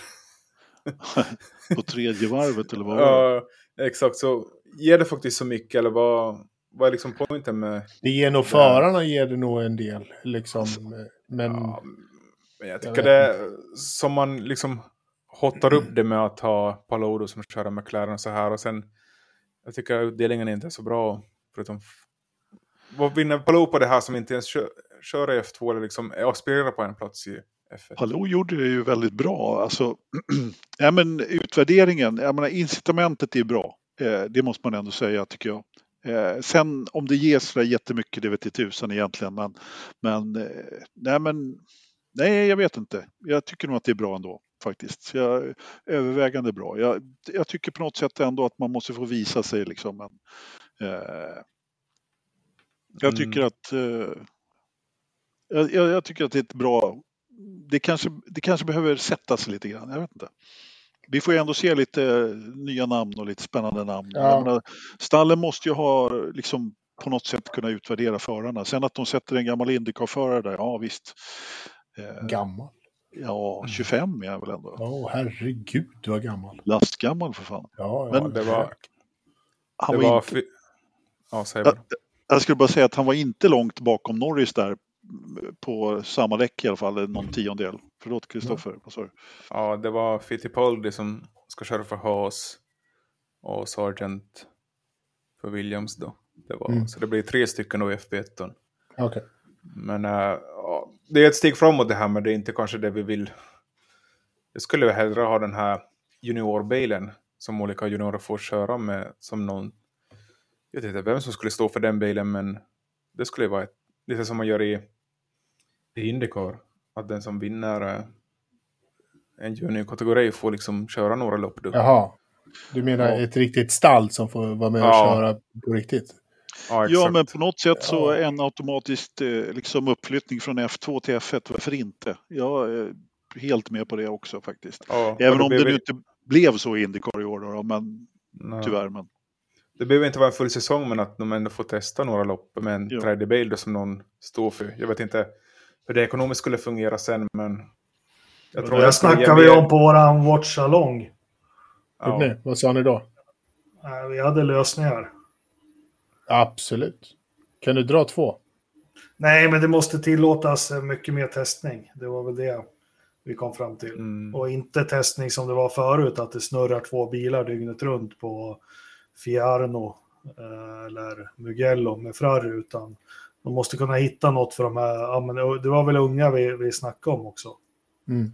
På tredje varvet eller vad var det? Ja, exakt. Så ger det faktiskt så mycket eller vad, vad är liksom poängen med... Det ger nog förarna ger det nog en del. Liksom. Men Ja, men jag Jag tycker vet det som man liksom hotar upp det med att ha Palodo som kör McLaren så här och sen jag tycker utdelningen inte är så bra. Förutom... Vad vinner Palou på det här som inte ens kör, kör i F2 eller liksom aspirerar på en plats i F1? Palou gjorde det ju väldigt bra. Alltså, ja, men utvärderingen, jag menar, incitamentet är bra. Eh, det måste man ändå säga tycker jag. Eh, sen om det ges så jättemycket, det vet i tusan egentligen. Men, men, eh, nej, men nej, jag vet inte. Jag tycker nog att det är bra ändå faktiskt. Jag, övervägande bra. Jag, jag, tycker på något sätt ändå att man måste få visa sig liksom. Men, eh, jag tycker mm. att eh, jag, jag, tycker att det är ett bra... Det kanske, det kanske behöver sätta sig lite grann. Jag vet inte. Vi får ju ändå se lite nya namn och lite spännande namn. Ja. Menar, stallen måste ju ha liksom på något sätt kunna utvärdera förarna. Sen att de sätter en gammal Indycar-förare där, ja visst. Eh, gammal? Ja, 25 är jag väl ändå. Ja, oh, herregud vad gammal. Lastgammal för fan. Ja, ja Men, det var... Han det var, var inte... Ja, säg. Jag, jag skulle bara säga att han var inte långt bakom Norris där på samma däck i alla fall, någon tiondel. Förlåt Kristoffer, vad sa du? Ja, det var Fittipaldi som ska köra för Haas och Sargent för Williams då. Det var, mm. Så det blir tre stycken då i FB1. Okay. Men äh, det är ett steg framåt det här, men det är inte kanske det vi vill. Jag skulle hellre ha den här juniorbilen som olika juniorer får köra med som någon. Jag vet inte vem som skulle stå för den bilen, men det skulle vara ett, lite som man gör i, i Indycar. Att den som vinner äh, en juniorkategori får liksom köra några lopp. Då. Jaha, du menar ja. ett riktigt stall som får vara med och ja. köra på riktigt? Ja, ja, men på något sätt så en automatisk eh, liksom uppflyttning från F2 till F1, varför inte? Jag är helt med på det också faktiskt. Ja, Även om det nu inte blev så i Indycar i år då, men Nej. tyvärr. Men... Det behöver inte vara en full säsong, men att de ändå får testa några lopp med en ja. tredje bil som någon står för. Jag vet inte hur det ekonomiskt skulle fungera sen, men... Jag tror det snackar vi om på våran watch-along. Ja. Vad sa ni då? Vi hade lösningar. Absolut. Kan du dra två? Nej, men det måste tillåtas mycket mer testning. Det var väl det vi kom fram till. Mm. Och inte testning som det var förut, att det snurrar två bilar dygnet runt på Fiarno eh, eller Mugello med Ferrari, utan de måste kunna hitta något för de här, ja, men det var väl unga vi, vi snackade om också. Mm.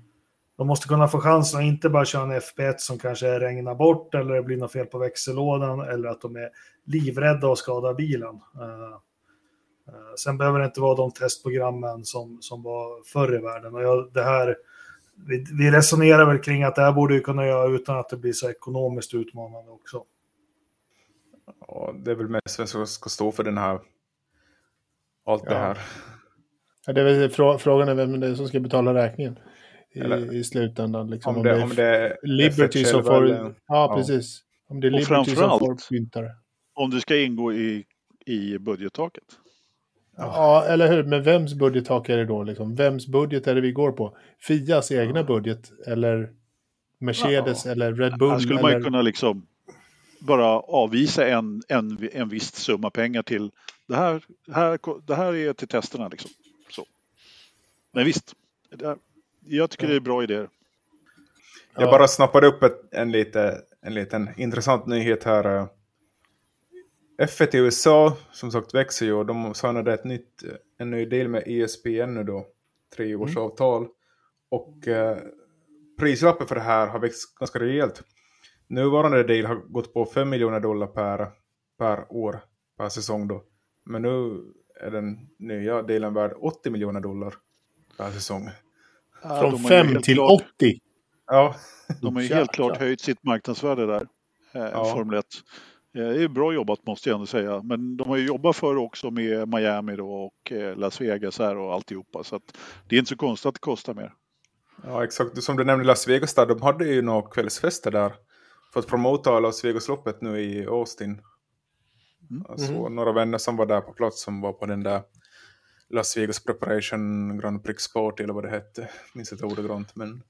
De måste kunna få chansen att inte bara köra en FP1 som kanske regnar bort eller det blir något fel på växellådan eller att de är livrädda och skadar bilen. Uh, uh, sen behöver det inte vara de testprogrammen som, som var förr i världen. Och jag, det här, vi, vi resonerar väl kring att det här borde vi kunna göra utan att det blir så ekonomiskt utmanande också. Ja, det är väl mest vem som ska stå för den här, allt ja. det här. Ja, det är väl, frågan är vem det är som ska betala räkningen i, i slutändan. Liksom. Om, det, om det är Liberty som får... Eller... Ja, precis. Om det är Liberty som får myntare. Om det ska ingå i, i budgettaket. Ja, eller hur? Men vems budgettak är det då? Liksom? Vems budget är det vi går på? Fias egna budget eller Mercedes ja. eller Red Bull? Här skulle man ju kunna liksom bara avvisa en, en, en viss summa pengar till det här, här, det här är till testerna. Liksom. Så. Men visst, det, jag tycker det är bra idéer. Jag bara snappade upp ett, en, lite, en liten intressant nyhet här. F1 i USA, som sagt, växer ju och de signade ett nytt, en ny deal med ESPN nu då. Treårsavtal. Mm. Och eh, prislappen för det här har växt ganska rejält. Nuvarande deal har gått på 5 miljoner dollar per, per år, per säsong då. Men nu är den nya delen värd 80 miljoner dollar per säsong. Från 5 till klart, 80. Ja. De har ju helt klart höjt sitt marknadsvärde där, eh, ja. Formel 1. Det är bra jobbat måste jag ändå säga. Men de har ju jobbat för också med Miami då och eh, Las Vegas här och alltihopa. Så att det är inte så konstigt att det kostar mer. Ja exakt, som du nämnde Las Vegas där, de hade ju några kvällsfester där. För att promota Las Vegas-loppet nu i Austin. Mm. Alltså, mm. Några vänner som var där på plats som var på den där Las Vegas Preparation Grand Prix Sport eller vad det hette. Minns inte ordagrant men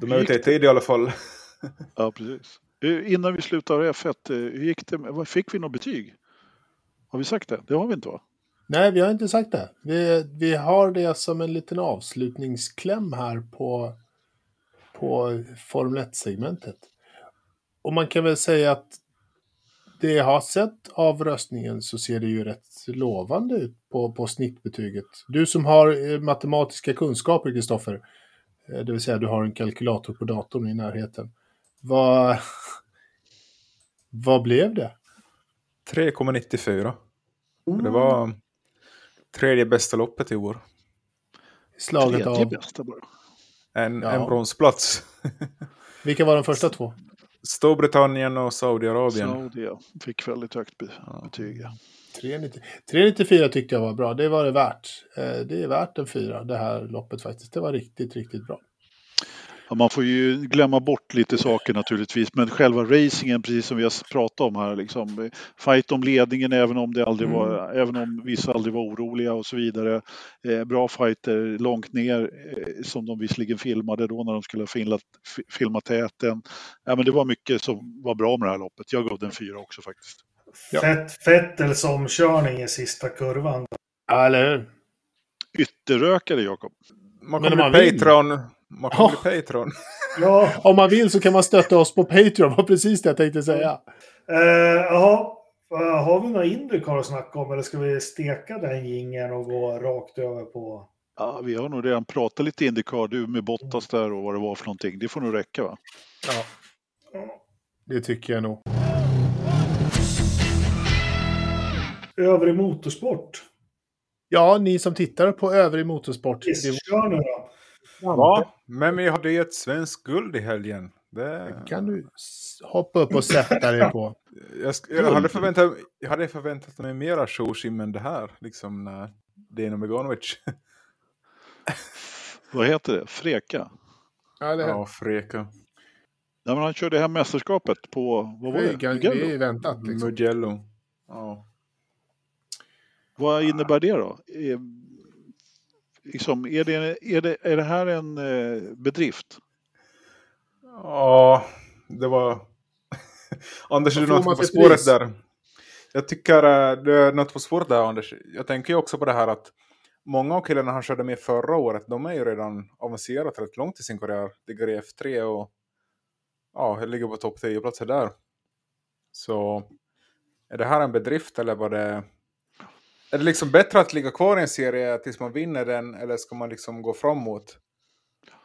de är ute i tid i alla fall. ja precis. Eh, innan vi slutar F1, eh, hur gick det? Fick vi något betyg? Har vi sagt det? Det har vi inte va? Nej, vi har inte sagt det. Vi, vi har det som en liten avslutningskläm här på, på Formel 1-segmentet. Och man kan väl säga att det jag har sett av röstningen så ser det ju rätt lovande ut på, på snittbetyget. Du som har eh, matematiska kunskaper, Kristoffer, eh, det vill säga du har en kalkylator på datorn i närheten. Vad, vad blev det? 3,94. Det var tredje bästa loppet i år. Slaget Tredje av... bästa bara. En, Ja. en bronsplats. Vilka var de första två? Storbritannien och Saudiarabien. Saudi ja, fick väldigt högt be- betyg. ja. 390 394 tyckte jag var bra. Det var det värt. Eh, Det är värt en fyra, det här loppet faktiskt. Det var riktigt, riktigt bra. Ja, man får ju glömma bort lite saker naturligtvis, men själva racingen, precis som vi har pratat om här, liksom, fight om ledningen även om, det aldrig var, även om vissa aldrig var oroliga och så vidare. Eh, bra fighter långt ner, eh, som de visserligen filmade då när de skulle ha filmat, fi- filmat täten. Ja, men det var mycket som var bra med det här loppet. Jag gav den fyra också faktiskt. Ja. Fett, Fettels omkörning i sista kurvan. Ja, eller hur? Ytterrökare, Jakob. Man om bli. Patreon. Man Ja. bli Patreon. Ja, Om man vill så kan man stötta oss på Patreon, var precis det jag tänkte säga. eh, jaha. Eh, Har vi några Indycar att snacka om eller ska vi steka den gingen och gå rakt över på... Ja, vi har nog redan pratat lite Indycar, du med Bottas där och vad det var för någonting. Det får nog räcka va? Ja, det tycker jag nog. Övrig motorsport. Ja, ni som tittar på övrig motorsport. Visst, Det kör nu då. Ja, men vi hade ju ett svenskt guld i helgen. Det... kan du hoppa upp och sätta dig på. Jag, sk- jag, hade förväntat, jag hade förväntat mig mera showsim än det här. Liksom när Dino Beganovic. Vad heter det? Freka? Ja, det, ja, freka. Nej, men han körde hem mästerskapet på, vad var det, det? Mugello. det är väntat. Liksom. Mugello. Ja. Vad innebär det då? Är, liksom, är, det, är, det, är det här en eh, bedrift? ja, det var... Anders, Vad du är något på för spåret pris? där. Jag tycker uh, det är något på spåret där, Anders. Jag tänker ju också på det här att många av killarna han körde med förra året, de är ju redan avancerat rätt långt i sin karriär. Ligger i F3 och ja, ligger på topp 10-platser där. Så är det här en bedrift eller var det... Är det liksom bättre att ligga kvar i en serie tills man vinner den eller ska man liksom gå framåt?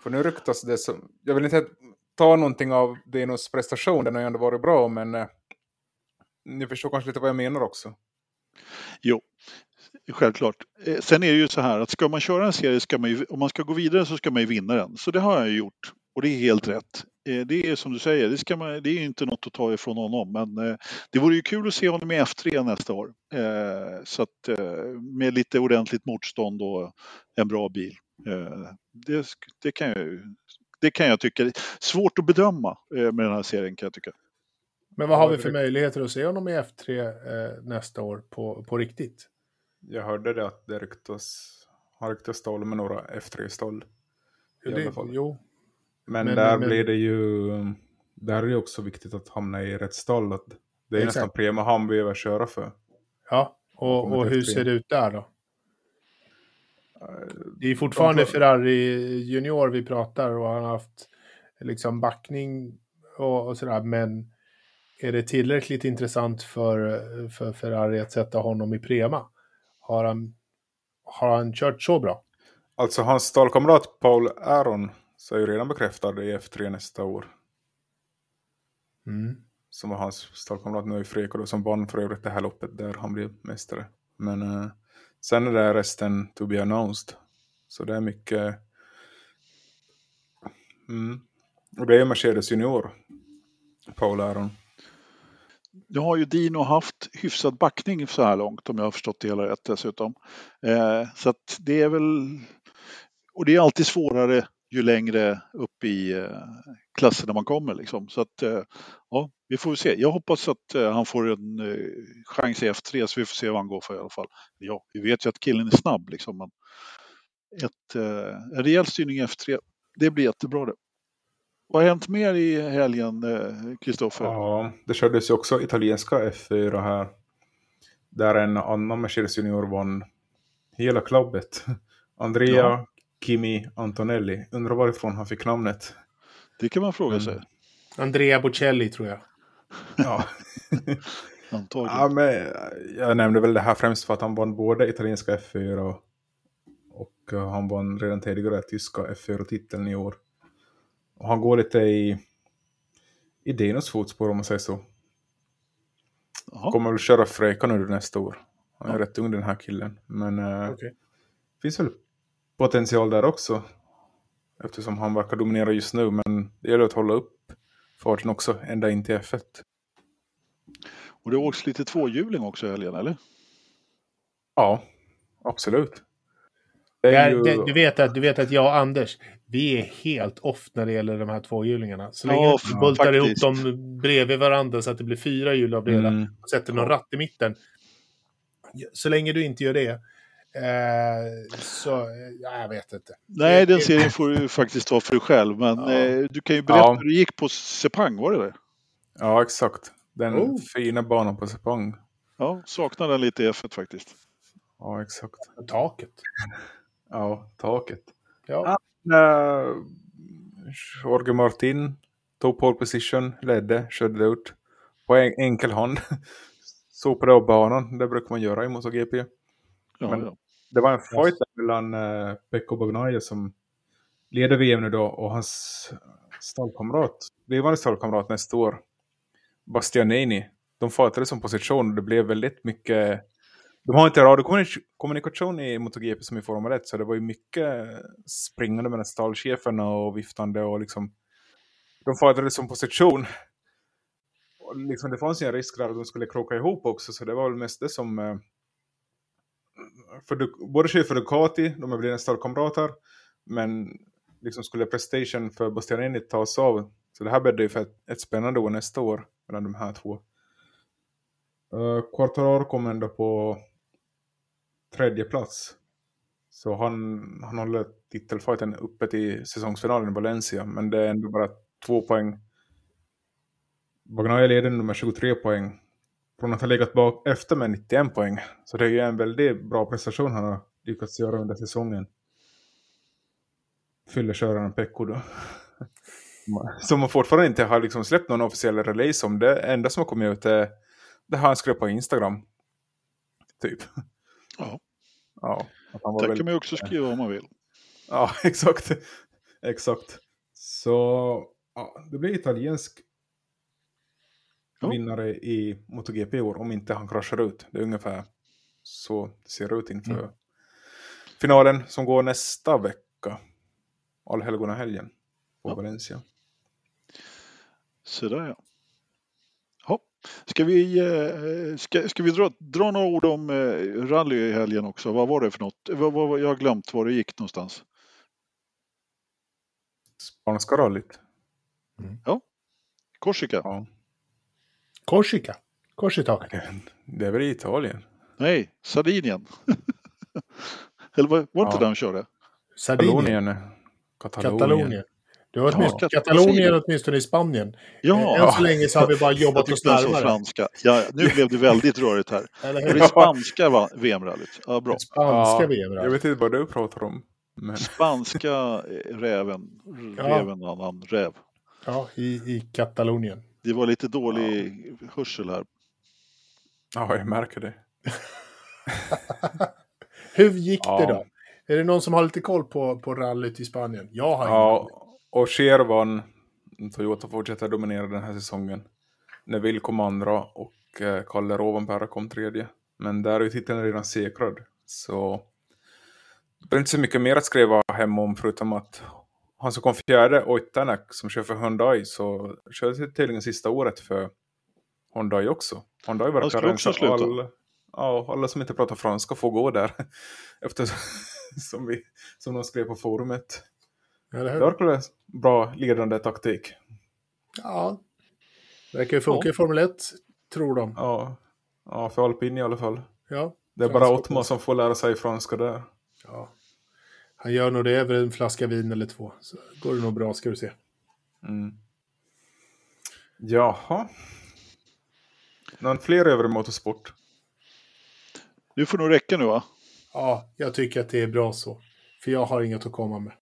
För nu ryktas det som... Jag vill inte ta någonting av Dinos prestation, den har ju ändå varit bra, men eh, ni förstår kanske lite vad jag menar också. Jo, självklart. Eh, sen är det ju så här att ska man köra en serie, ska man ju, om man ska gå vidare så ska man ju vinna den. Så det har jag ju gjort. Och det är helt rätt. Eh, Det är som du säger, det, ska man, det är inte något att ta ifrån honom. Men eh, det vore ju kul att se honom i F3 nästa år. Eh, Så att med lite ordentligt motstånd och en bra bil. Det, det, kan, jag, det kan jag tycka. Svårt att bedöma med den här serien kan jag tycka. Men vad har vi för möjligheter att se honom i F3 eh, nästa år på, på riktigt? Jag hörde det att det ryktas, har ryktats stål med några F3-stål. I Det, alla fall. jo, Men, Men- där men- blir det ju... Där är det också viktigt att hamna i rätt stall. Att det är Exakt. nästan Prema han behöver köra för. ja. Och, och hur F3. ser det ut där då? Det är fortfarande de Ferrari Junior vi pratar och han har haft liksom backning och, och sådär. Men är det tillräckligt intressant för, för Ferrari att sätta honom i Prema? Har han, har han kört så bra? Alltså hans stallkamrat Paul Aron så är ju redan bekräftad i F3 nästa år. Mm. Som var hans stallkamrat nu i Freko som vann för övrigt det här loppet där han blev mästare. Men eh, sen är det resten to be announced. Så det är mycket... Mm. Och det är Mercedes Junior. Paul Aron. Nu har ju Dino haft hyfsad backning så här långt om jag har förstått det hela rätt dessutom. Eh, så att det är väl... Och det är alltid svårare ju längre upp i eh, klasserna man kommer liksom. Så att eh, ja, vi får se. Jag hoppas att eh, han får en chans i F3 så vi får se vad han går för i alla fall. Ja, vi vet ju att killen är snabb liksom. Men ett, en rejäl styrning i F3, det blir jättebra det. Vad har hänt mer i helgen, Kristoffer? Ja, det kördes ju också italienska F4 här. Där en annan Mercedes Junior vann hela klubbet. Andrea Ja. Kimi Antonelli. Undrar varifrån han fick namnet. Det kan man fråga Mm. sig. Andrea Bocelli tror jag. Ja. Antagligen. Ja, men jag nämnde väl det här främst för att han vann både italienska F4 och, och eh, han vann redan tidigare tyska F4-titeln i år. Och han går lite i, i Dinos fotspår om man säger så. Jaha. Kommer väl köra Freka nu nästa år. Han är Ja. rätt ung den här killen. Men eh, Okej. finns väl potential där också. Eftersom han verkar dominera just nu. Men det gäller att hålla upp farten också ända in till F1. Och det åks lite tvåhjuling också i helgen, eller? Ja, absolut. Ju... det, du, vet att, du vet att jag och Anders, vi är helt off när det gäller de här tvåhjulingarna. Så länge Ja, du bultar ihop faktiskt. dem bredvid varandra så att det blir fyra hjul av det Mm. och sätter någon ratt i mitten. Så länge du inte gör det, eh, så, eh, ja, jag vet inte. Nej, den serien får du faktiskt ta för dig själv. Men Ja. eh, du kan ju berätta Ja. hur det gick på Sepang, var det det? Ja, exakt. Den Oh. fina banan på Sepang. Ja, saknar den lite i F1 faktiskt. Ja, exakt. Taket. Ja, taket. Ja. Uh, Jorge Martin tog pole position, ledde, körde ut på en, enkel hand. Sopade av banan, det brukar man göra i MotoGP. Ja, Men- ja. Det var en fight mellan uh, Pecco Bagnaia som leder VM nu då och hans stallkamrat, blivande stallkamrat nästa år, Bastianini. De fightades som position och det blev väldigt mycket de har inte radiokommunikation i MotoGP som i Formel 1 så det var ju mycket springande mellan stallcheferna och viftande och liksom de fightades som position. Och liksom det fanns ju en risk där att de skulle kroka ihop också så det var väl mest det som eh, för du, både chef för Ducati, de är blivit stallkamrater men liksom skulle prestation för Bastianini tas av så det här bäddar ju för ett, ett spännande år nästa år mellan de här två. Uh, Quartararo kom ändå på tredje plats. Så han, han håller titelfighten uppe till säsongsfinalen i Valencia. Men det är ändå bara två poäng. Bagnaia leder nummer 23 poäng. Från att ha legat bak efter med 91 poäng. Så det är ju en väldigt bra prestation han har lyckats göra under säsongen. Fylleköraren Pecco då. Som man fortfarande inte har liksom släppt någon officiell release om. Det enda som har kommit ut är det här han skrev på Instagram. Typ. Ja. Ja, att han var Där väldigt- kan man ju också skriva om man vill. Ja, exakt. Exakt. Så ja, det blir italiensk Ja. vinnare i MotoGP i år om inte han kraschar ut. Det är ungefär så det ser ut inför Mm. finalen som går nästa vecka. Allhelgonahelgen på Ja. Valencia. Så där ja. ja. Ska vi, eh, ska, ska vi dra, dra några ord om eh, rally i helgen också? Vad var det för något? Vad, vad, jag har glömt var det gick någonstans. Spanska rallyt. Korsika? Ja. Korsika. Kors i taket. Det- Det är väl i Italien. Nej, Sardinien. Eller var, var inte Ja. där de körde? Sardinien. Katalonien. Katalonien. Katalonien. Du har Ja, åtminstone, Kat- Katalonien åtminstone i Spanien. Ja, Än så länge så har vi bara jobbat oss tyckte jag sa närmare. franska. Ja, nu blev det väldigt rörigt här. Eller hur? det spanska va- VM-rallyt? Ja, bra. Spanska Ja, VM. Jag vet inte vad du pratar om. Men Spanska eh, räven. Ja. Räven, annan räv. Ja, i, i Katalonien. Det var lite dålig hörsel här. ja, jag märker det. Hur gick Ja. det då? Är det någon som har lite koll på, på rallyt i Spanien? Jag har Ja, och Cher vann. Toyota fortsätter dominera den här säsongen. Neville kom andra och eh, Kalle Rovanperä kom tredje. Men där är ju titeln redan säkrad. Så det är inte så mycket mer att skriva hem om förutom att han som kom fjärde, Oitanak, som kör för Hyundai, så körde tydligen sista året för Hyundai också. Hyundai verkar skulle också sluta. all, ja, alla som inte pratar franska får gå där. Eftersom som, vi, som de skrev på forumet. Eller Det verkar bra ledande taktik. Ja. Verkar ju funka Ja. i Formel 1, tror de. Ja, ja för alpin i alla fall. Ja. Det är bara Ottmar som får lära sig franska där. ja. Han gör nog det över en flaska vin eller två. Så går det nog bra, ska du se. Mm. Jaha. Någon fler övrig motorsport? Nu får nog räcka nu va? Ja, jag tycker att det är bra så. För jag har inget att komma med.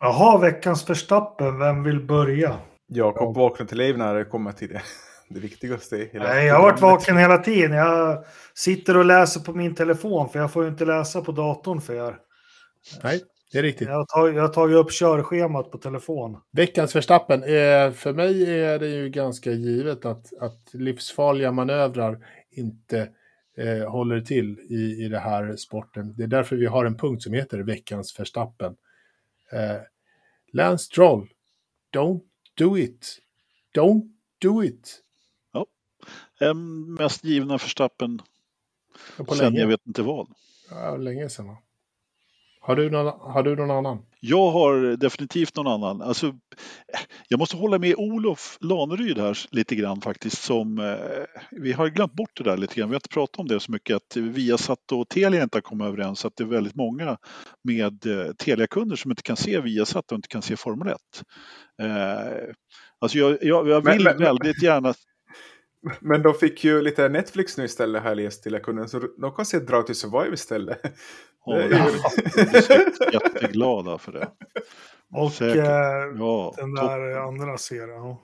Jaha, veckans förstappen. Vem vill börja? Jakob vaknar till liv när det kommer till det. Det viktigaste i hela Nej, jag har varit vaken hela tiden. Jag sitter och läser på min telefon för jag får ju inte läsa på datorn för er. Nej, det är riktigt. Jag har tagit, jag har tagit upp körschemat på telefon. Veckans förstappen. Eh, för mig är det ju ganska givet att, att livsfarliga manövrar inte eh, håller till i, i det här sporten. Det är därför vi har en punkt som heter veckans förstappen. Eh, Lance Stroll, don't do it. Don't do it. Den mest givna förstappen På sen länge. jag vet inte vad. Ja, länge sedan. va? Har du, någon, har du någon annan? Jag har definitivt någon annan. Alltså, jag måste hålla med Olof Laneryd här lite grann faktiskt. Som, eh, vi har glömt bort det där lite grann. Vi har inte pratat om det så mycket att Viasat och Telia inte har kommit överens. Att det är väldigt många med eh, Telia-kunder som inte kan se Viasat och inte kan se Formel 1. Eh, alltså jag, jag, jag vill men- men- väldigt gärna Men de fick ju lite Netflix nu istället här läst till kunden. Så de kan se Dra till Survive istället. ha Det är ju- jätteglada för det. Och Säkert. eh, Ja, den där andra serien. ja.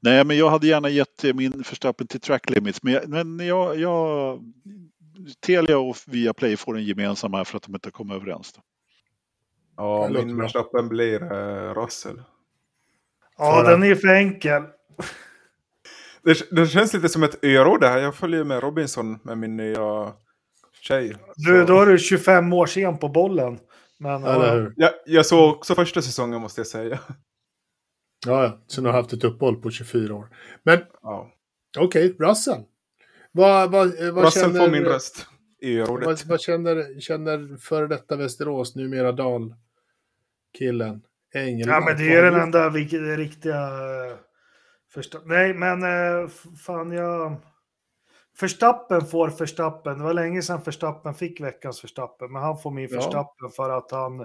Nej, men jag hade gärna gett eh, min förstappen till track limits. Men, jag, men jag, jag, Telia och Viaplay får en gemensam här för att de inte kommer överens. Då. Ja, min. Verstappen blir uh, Russell. Ja, Sara. den är för enkel. Det, det känns lite som ett öråd här. Jag följer med Robinson med min nya tjej. Du, Så- då är du 25 år sen på bollen. Men, Eller ja, hur? Jag, jag såg också första säsongen måste jag säga. Ja, ja. Så du har haft ett uppehåll på 24 år. Men Ja. okej, Russell. Vad, vad, eh, vad Russell känner, får min röst i Vad, örådet. vad känner, känner före detta Västerås, numera Dal-killen? Ja, men det är den enda riktiga... Första... Nej, men eh, fan jag... Förstappen får Förstappen. Det var länge sedan Förstappen fick veckans Förstappen. Men han får min Ja. Förstappen för att han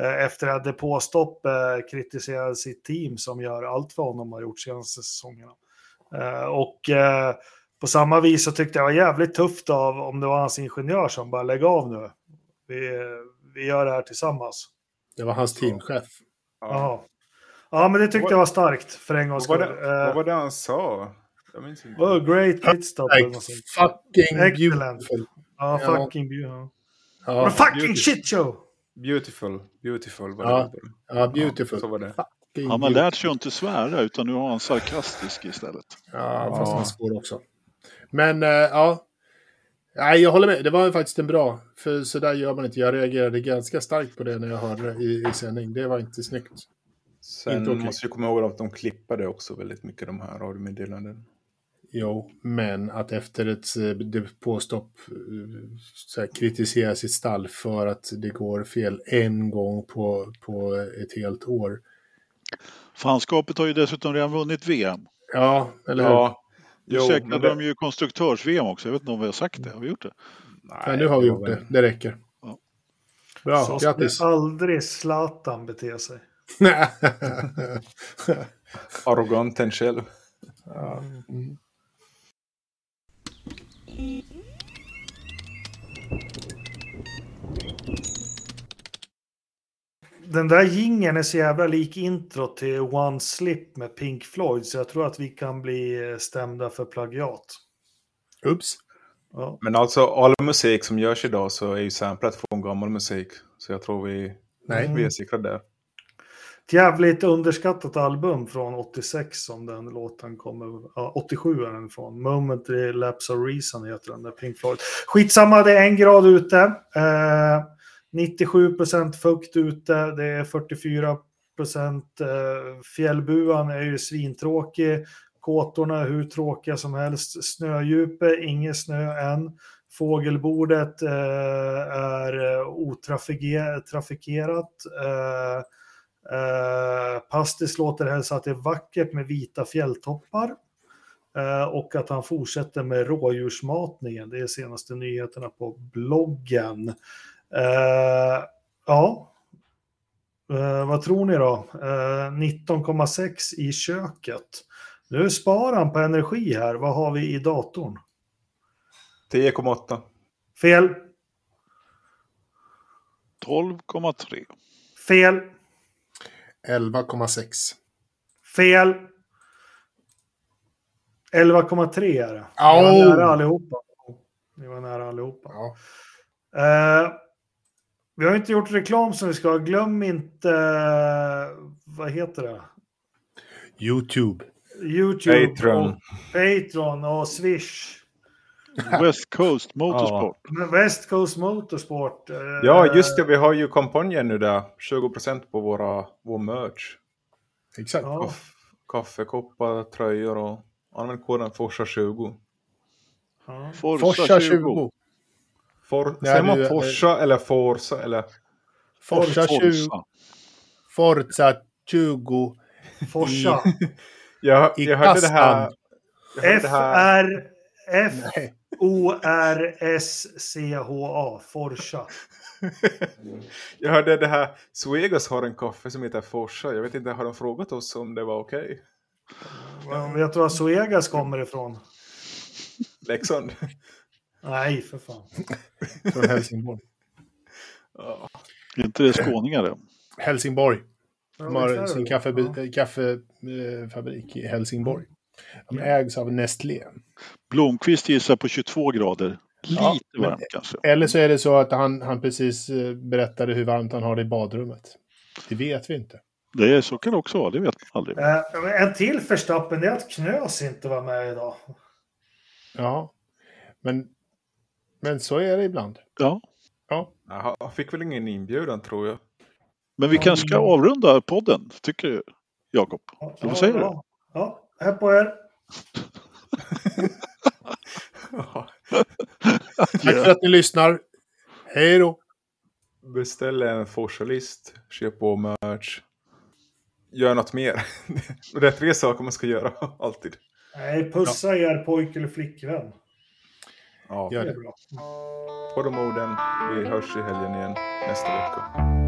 eh, efter att depåstopp eh, kritiserade sitt team som gör allt för honom har gjort senaste säsongerna. Eh, och eh, på samma vis så tyckte jag det var jävligt tufft av om det var hans ingenjör som bara lägg av nu. Vi, vi gör det här tillsammans. Det var hans teamchef. Ja. Ja. ja, men det tyckte jag var starkt för en gångs Vad, skull. vad Eh, var det han sa? Jag minns inte. Oh, great pit stop. eller något sånt. Fucking Excellent. beautiful. Ja, Ja. fucking beautiful. Ja, Men fucking beautiful. shit show! Beautiful. Beautiful var Ja. det. ja beautiful. Så var det. Fucking Han har lärt sig att inte svära utan nu har han sarkastisk istället. Ja, fast Ja. han svor också. Men, eh, ja. Nej, jag håller med. Det var faktiskt en bra. För så där gör man inte. Jag reagerade ganska starkt på det när jag hörde det i, i sändning. Det var inte snyggt. Sen Inte okej. måste jag komma ihåg att de klippade också väldigt mycket de här radiomeddelanden. Jo, men att efter ett eh, depåstopp eh, så här, kritisera sitt stall för att det går fel en gång på, på ett helt år. Fanskapet har ju dessutom redan vunnit VM. Ja, eller hur? Ja. Jo, säkrade det- de ju konstruktörs-VM också. Jag vet inte om vi har sagt det. Har vi gjort det? Men nu har vi gjort det. Det räcker. Ja. Bra, Så grattis. aldrig Zlatan bete sig. Arroganten själv. ja. mm. Den där gingen är så jävla lik intro till One Slip med Pink Floyd så jag tror att vi kan bli stämda för plagiat. Oops. Ja. Men alltså all musik som görs idag så är ju samplat från gammal musik. Så jag tror vi, Nej. vi är säkra där. Jävligt underskattat album från 86 som den låten kommer. Ja, 87 är den från. Momentary Lapse of Reason heter den där Pink Floyd. Skitsamma, det är en grad ute. Eh, 97 procent fukt ute. Det är 44 procent. Eh, fjällbuan är ju svintråkig. Kåtorna är hur tråkiga som helst. Snödjupe, ingen snö än. Fågelbordet eh, är otrafikerat. Eh, eh, Pastis låter hälsa att det är vackert med vita fjälltoppar. Eh, och att han fortsätter med rådjursmatningen. Det är senaste nyheterna på bloggen. Eh, ja, vad tror ni då? Eh, 19,6 i köket. Nu sparar han på energi här. Vad har vi i datorn? 10,8. Fel, 12,3. fel. 11,6. Fel. 11,3 är det. Ni var nära allihopa. Ni var nära allihopa. Ja. Eh, vi har inte gjort reklam som vi ska. Glöm inte, vad heter det? YouTube. YouTube Patreon. och Patreon och Swish. West Coast Motorsport. Men West Coast Motorsport. eh, Ja, just det. Vi har ju kampanjen nu där. 20% på våra, vår merch. Exakt. Ja. Kaff, kaffekoppar, tröjor och använd koden FORSA20. Ja. Forsa 20. For, Nej, säger man du- Forsa eller Forsa eller? Forsa 20. Forza. Forza 20. Forsa. Jag. Jag hörde det här. F-R... F-O-R-S-C-H-A. Forsa. Jag hörde det här. Svegas har en kaffe som heter Forsa. Jag vet inte, har de frågat oss om det var okej? Men Vet du var Suegas kommer ifrån? Leksand. Nej, för fan. Från Helsingborg. Ja. Är inte det skåningar det? Helsingborg. De har sin kaffefabrik kaffe, fabrik i Helsingborg. De ägs av Nestlé. Blomqvist gissar på 22 grader. Lite Ja, men- varmt kanske. Eller så är det så att han, han precis eh, berättade hur varmt han har det i badrummet. Det vet vi inte. Det är, så kan det också vara, det vet man aldrig. Eh, En till förstappen det är att Knös inte var med idag. Ja, men, men så är det ibland. Ja. Ja, Han fick väl ingen inbjudan tror jag. Men vi kanske ska avrunda podden, tycker du, Jakob? Ja, vad säger du? Ja, ja. här på er. tack för att ni lyssnar. Hej då! Beställ en Forsa-list. Köp på merch. Gör något mer. det är tre saker man ska göra alltid. Nej, pussa er pojk eller flickvän. Ja. Gör Det. På de orden. Vi hörs i helgen igen nästa vecka.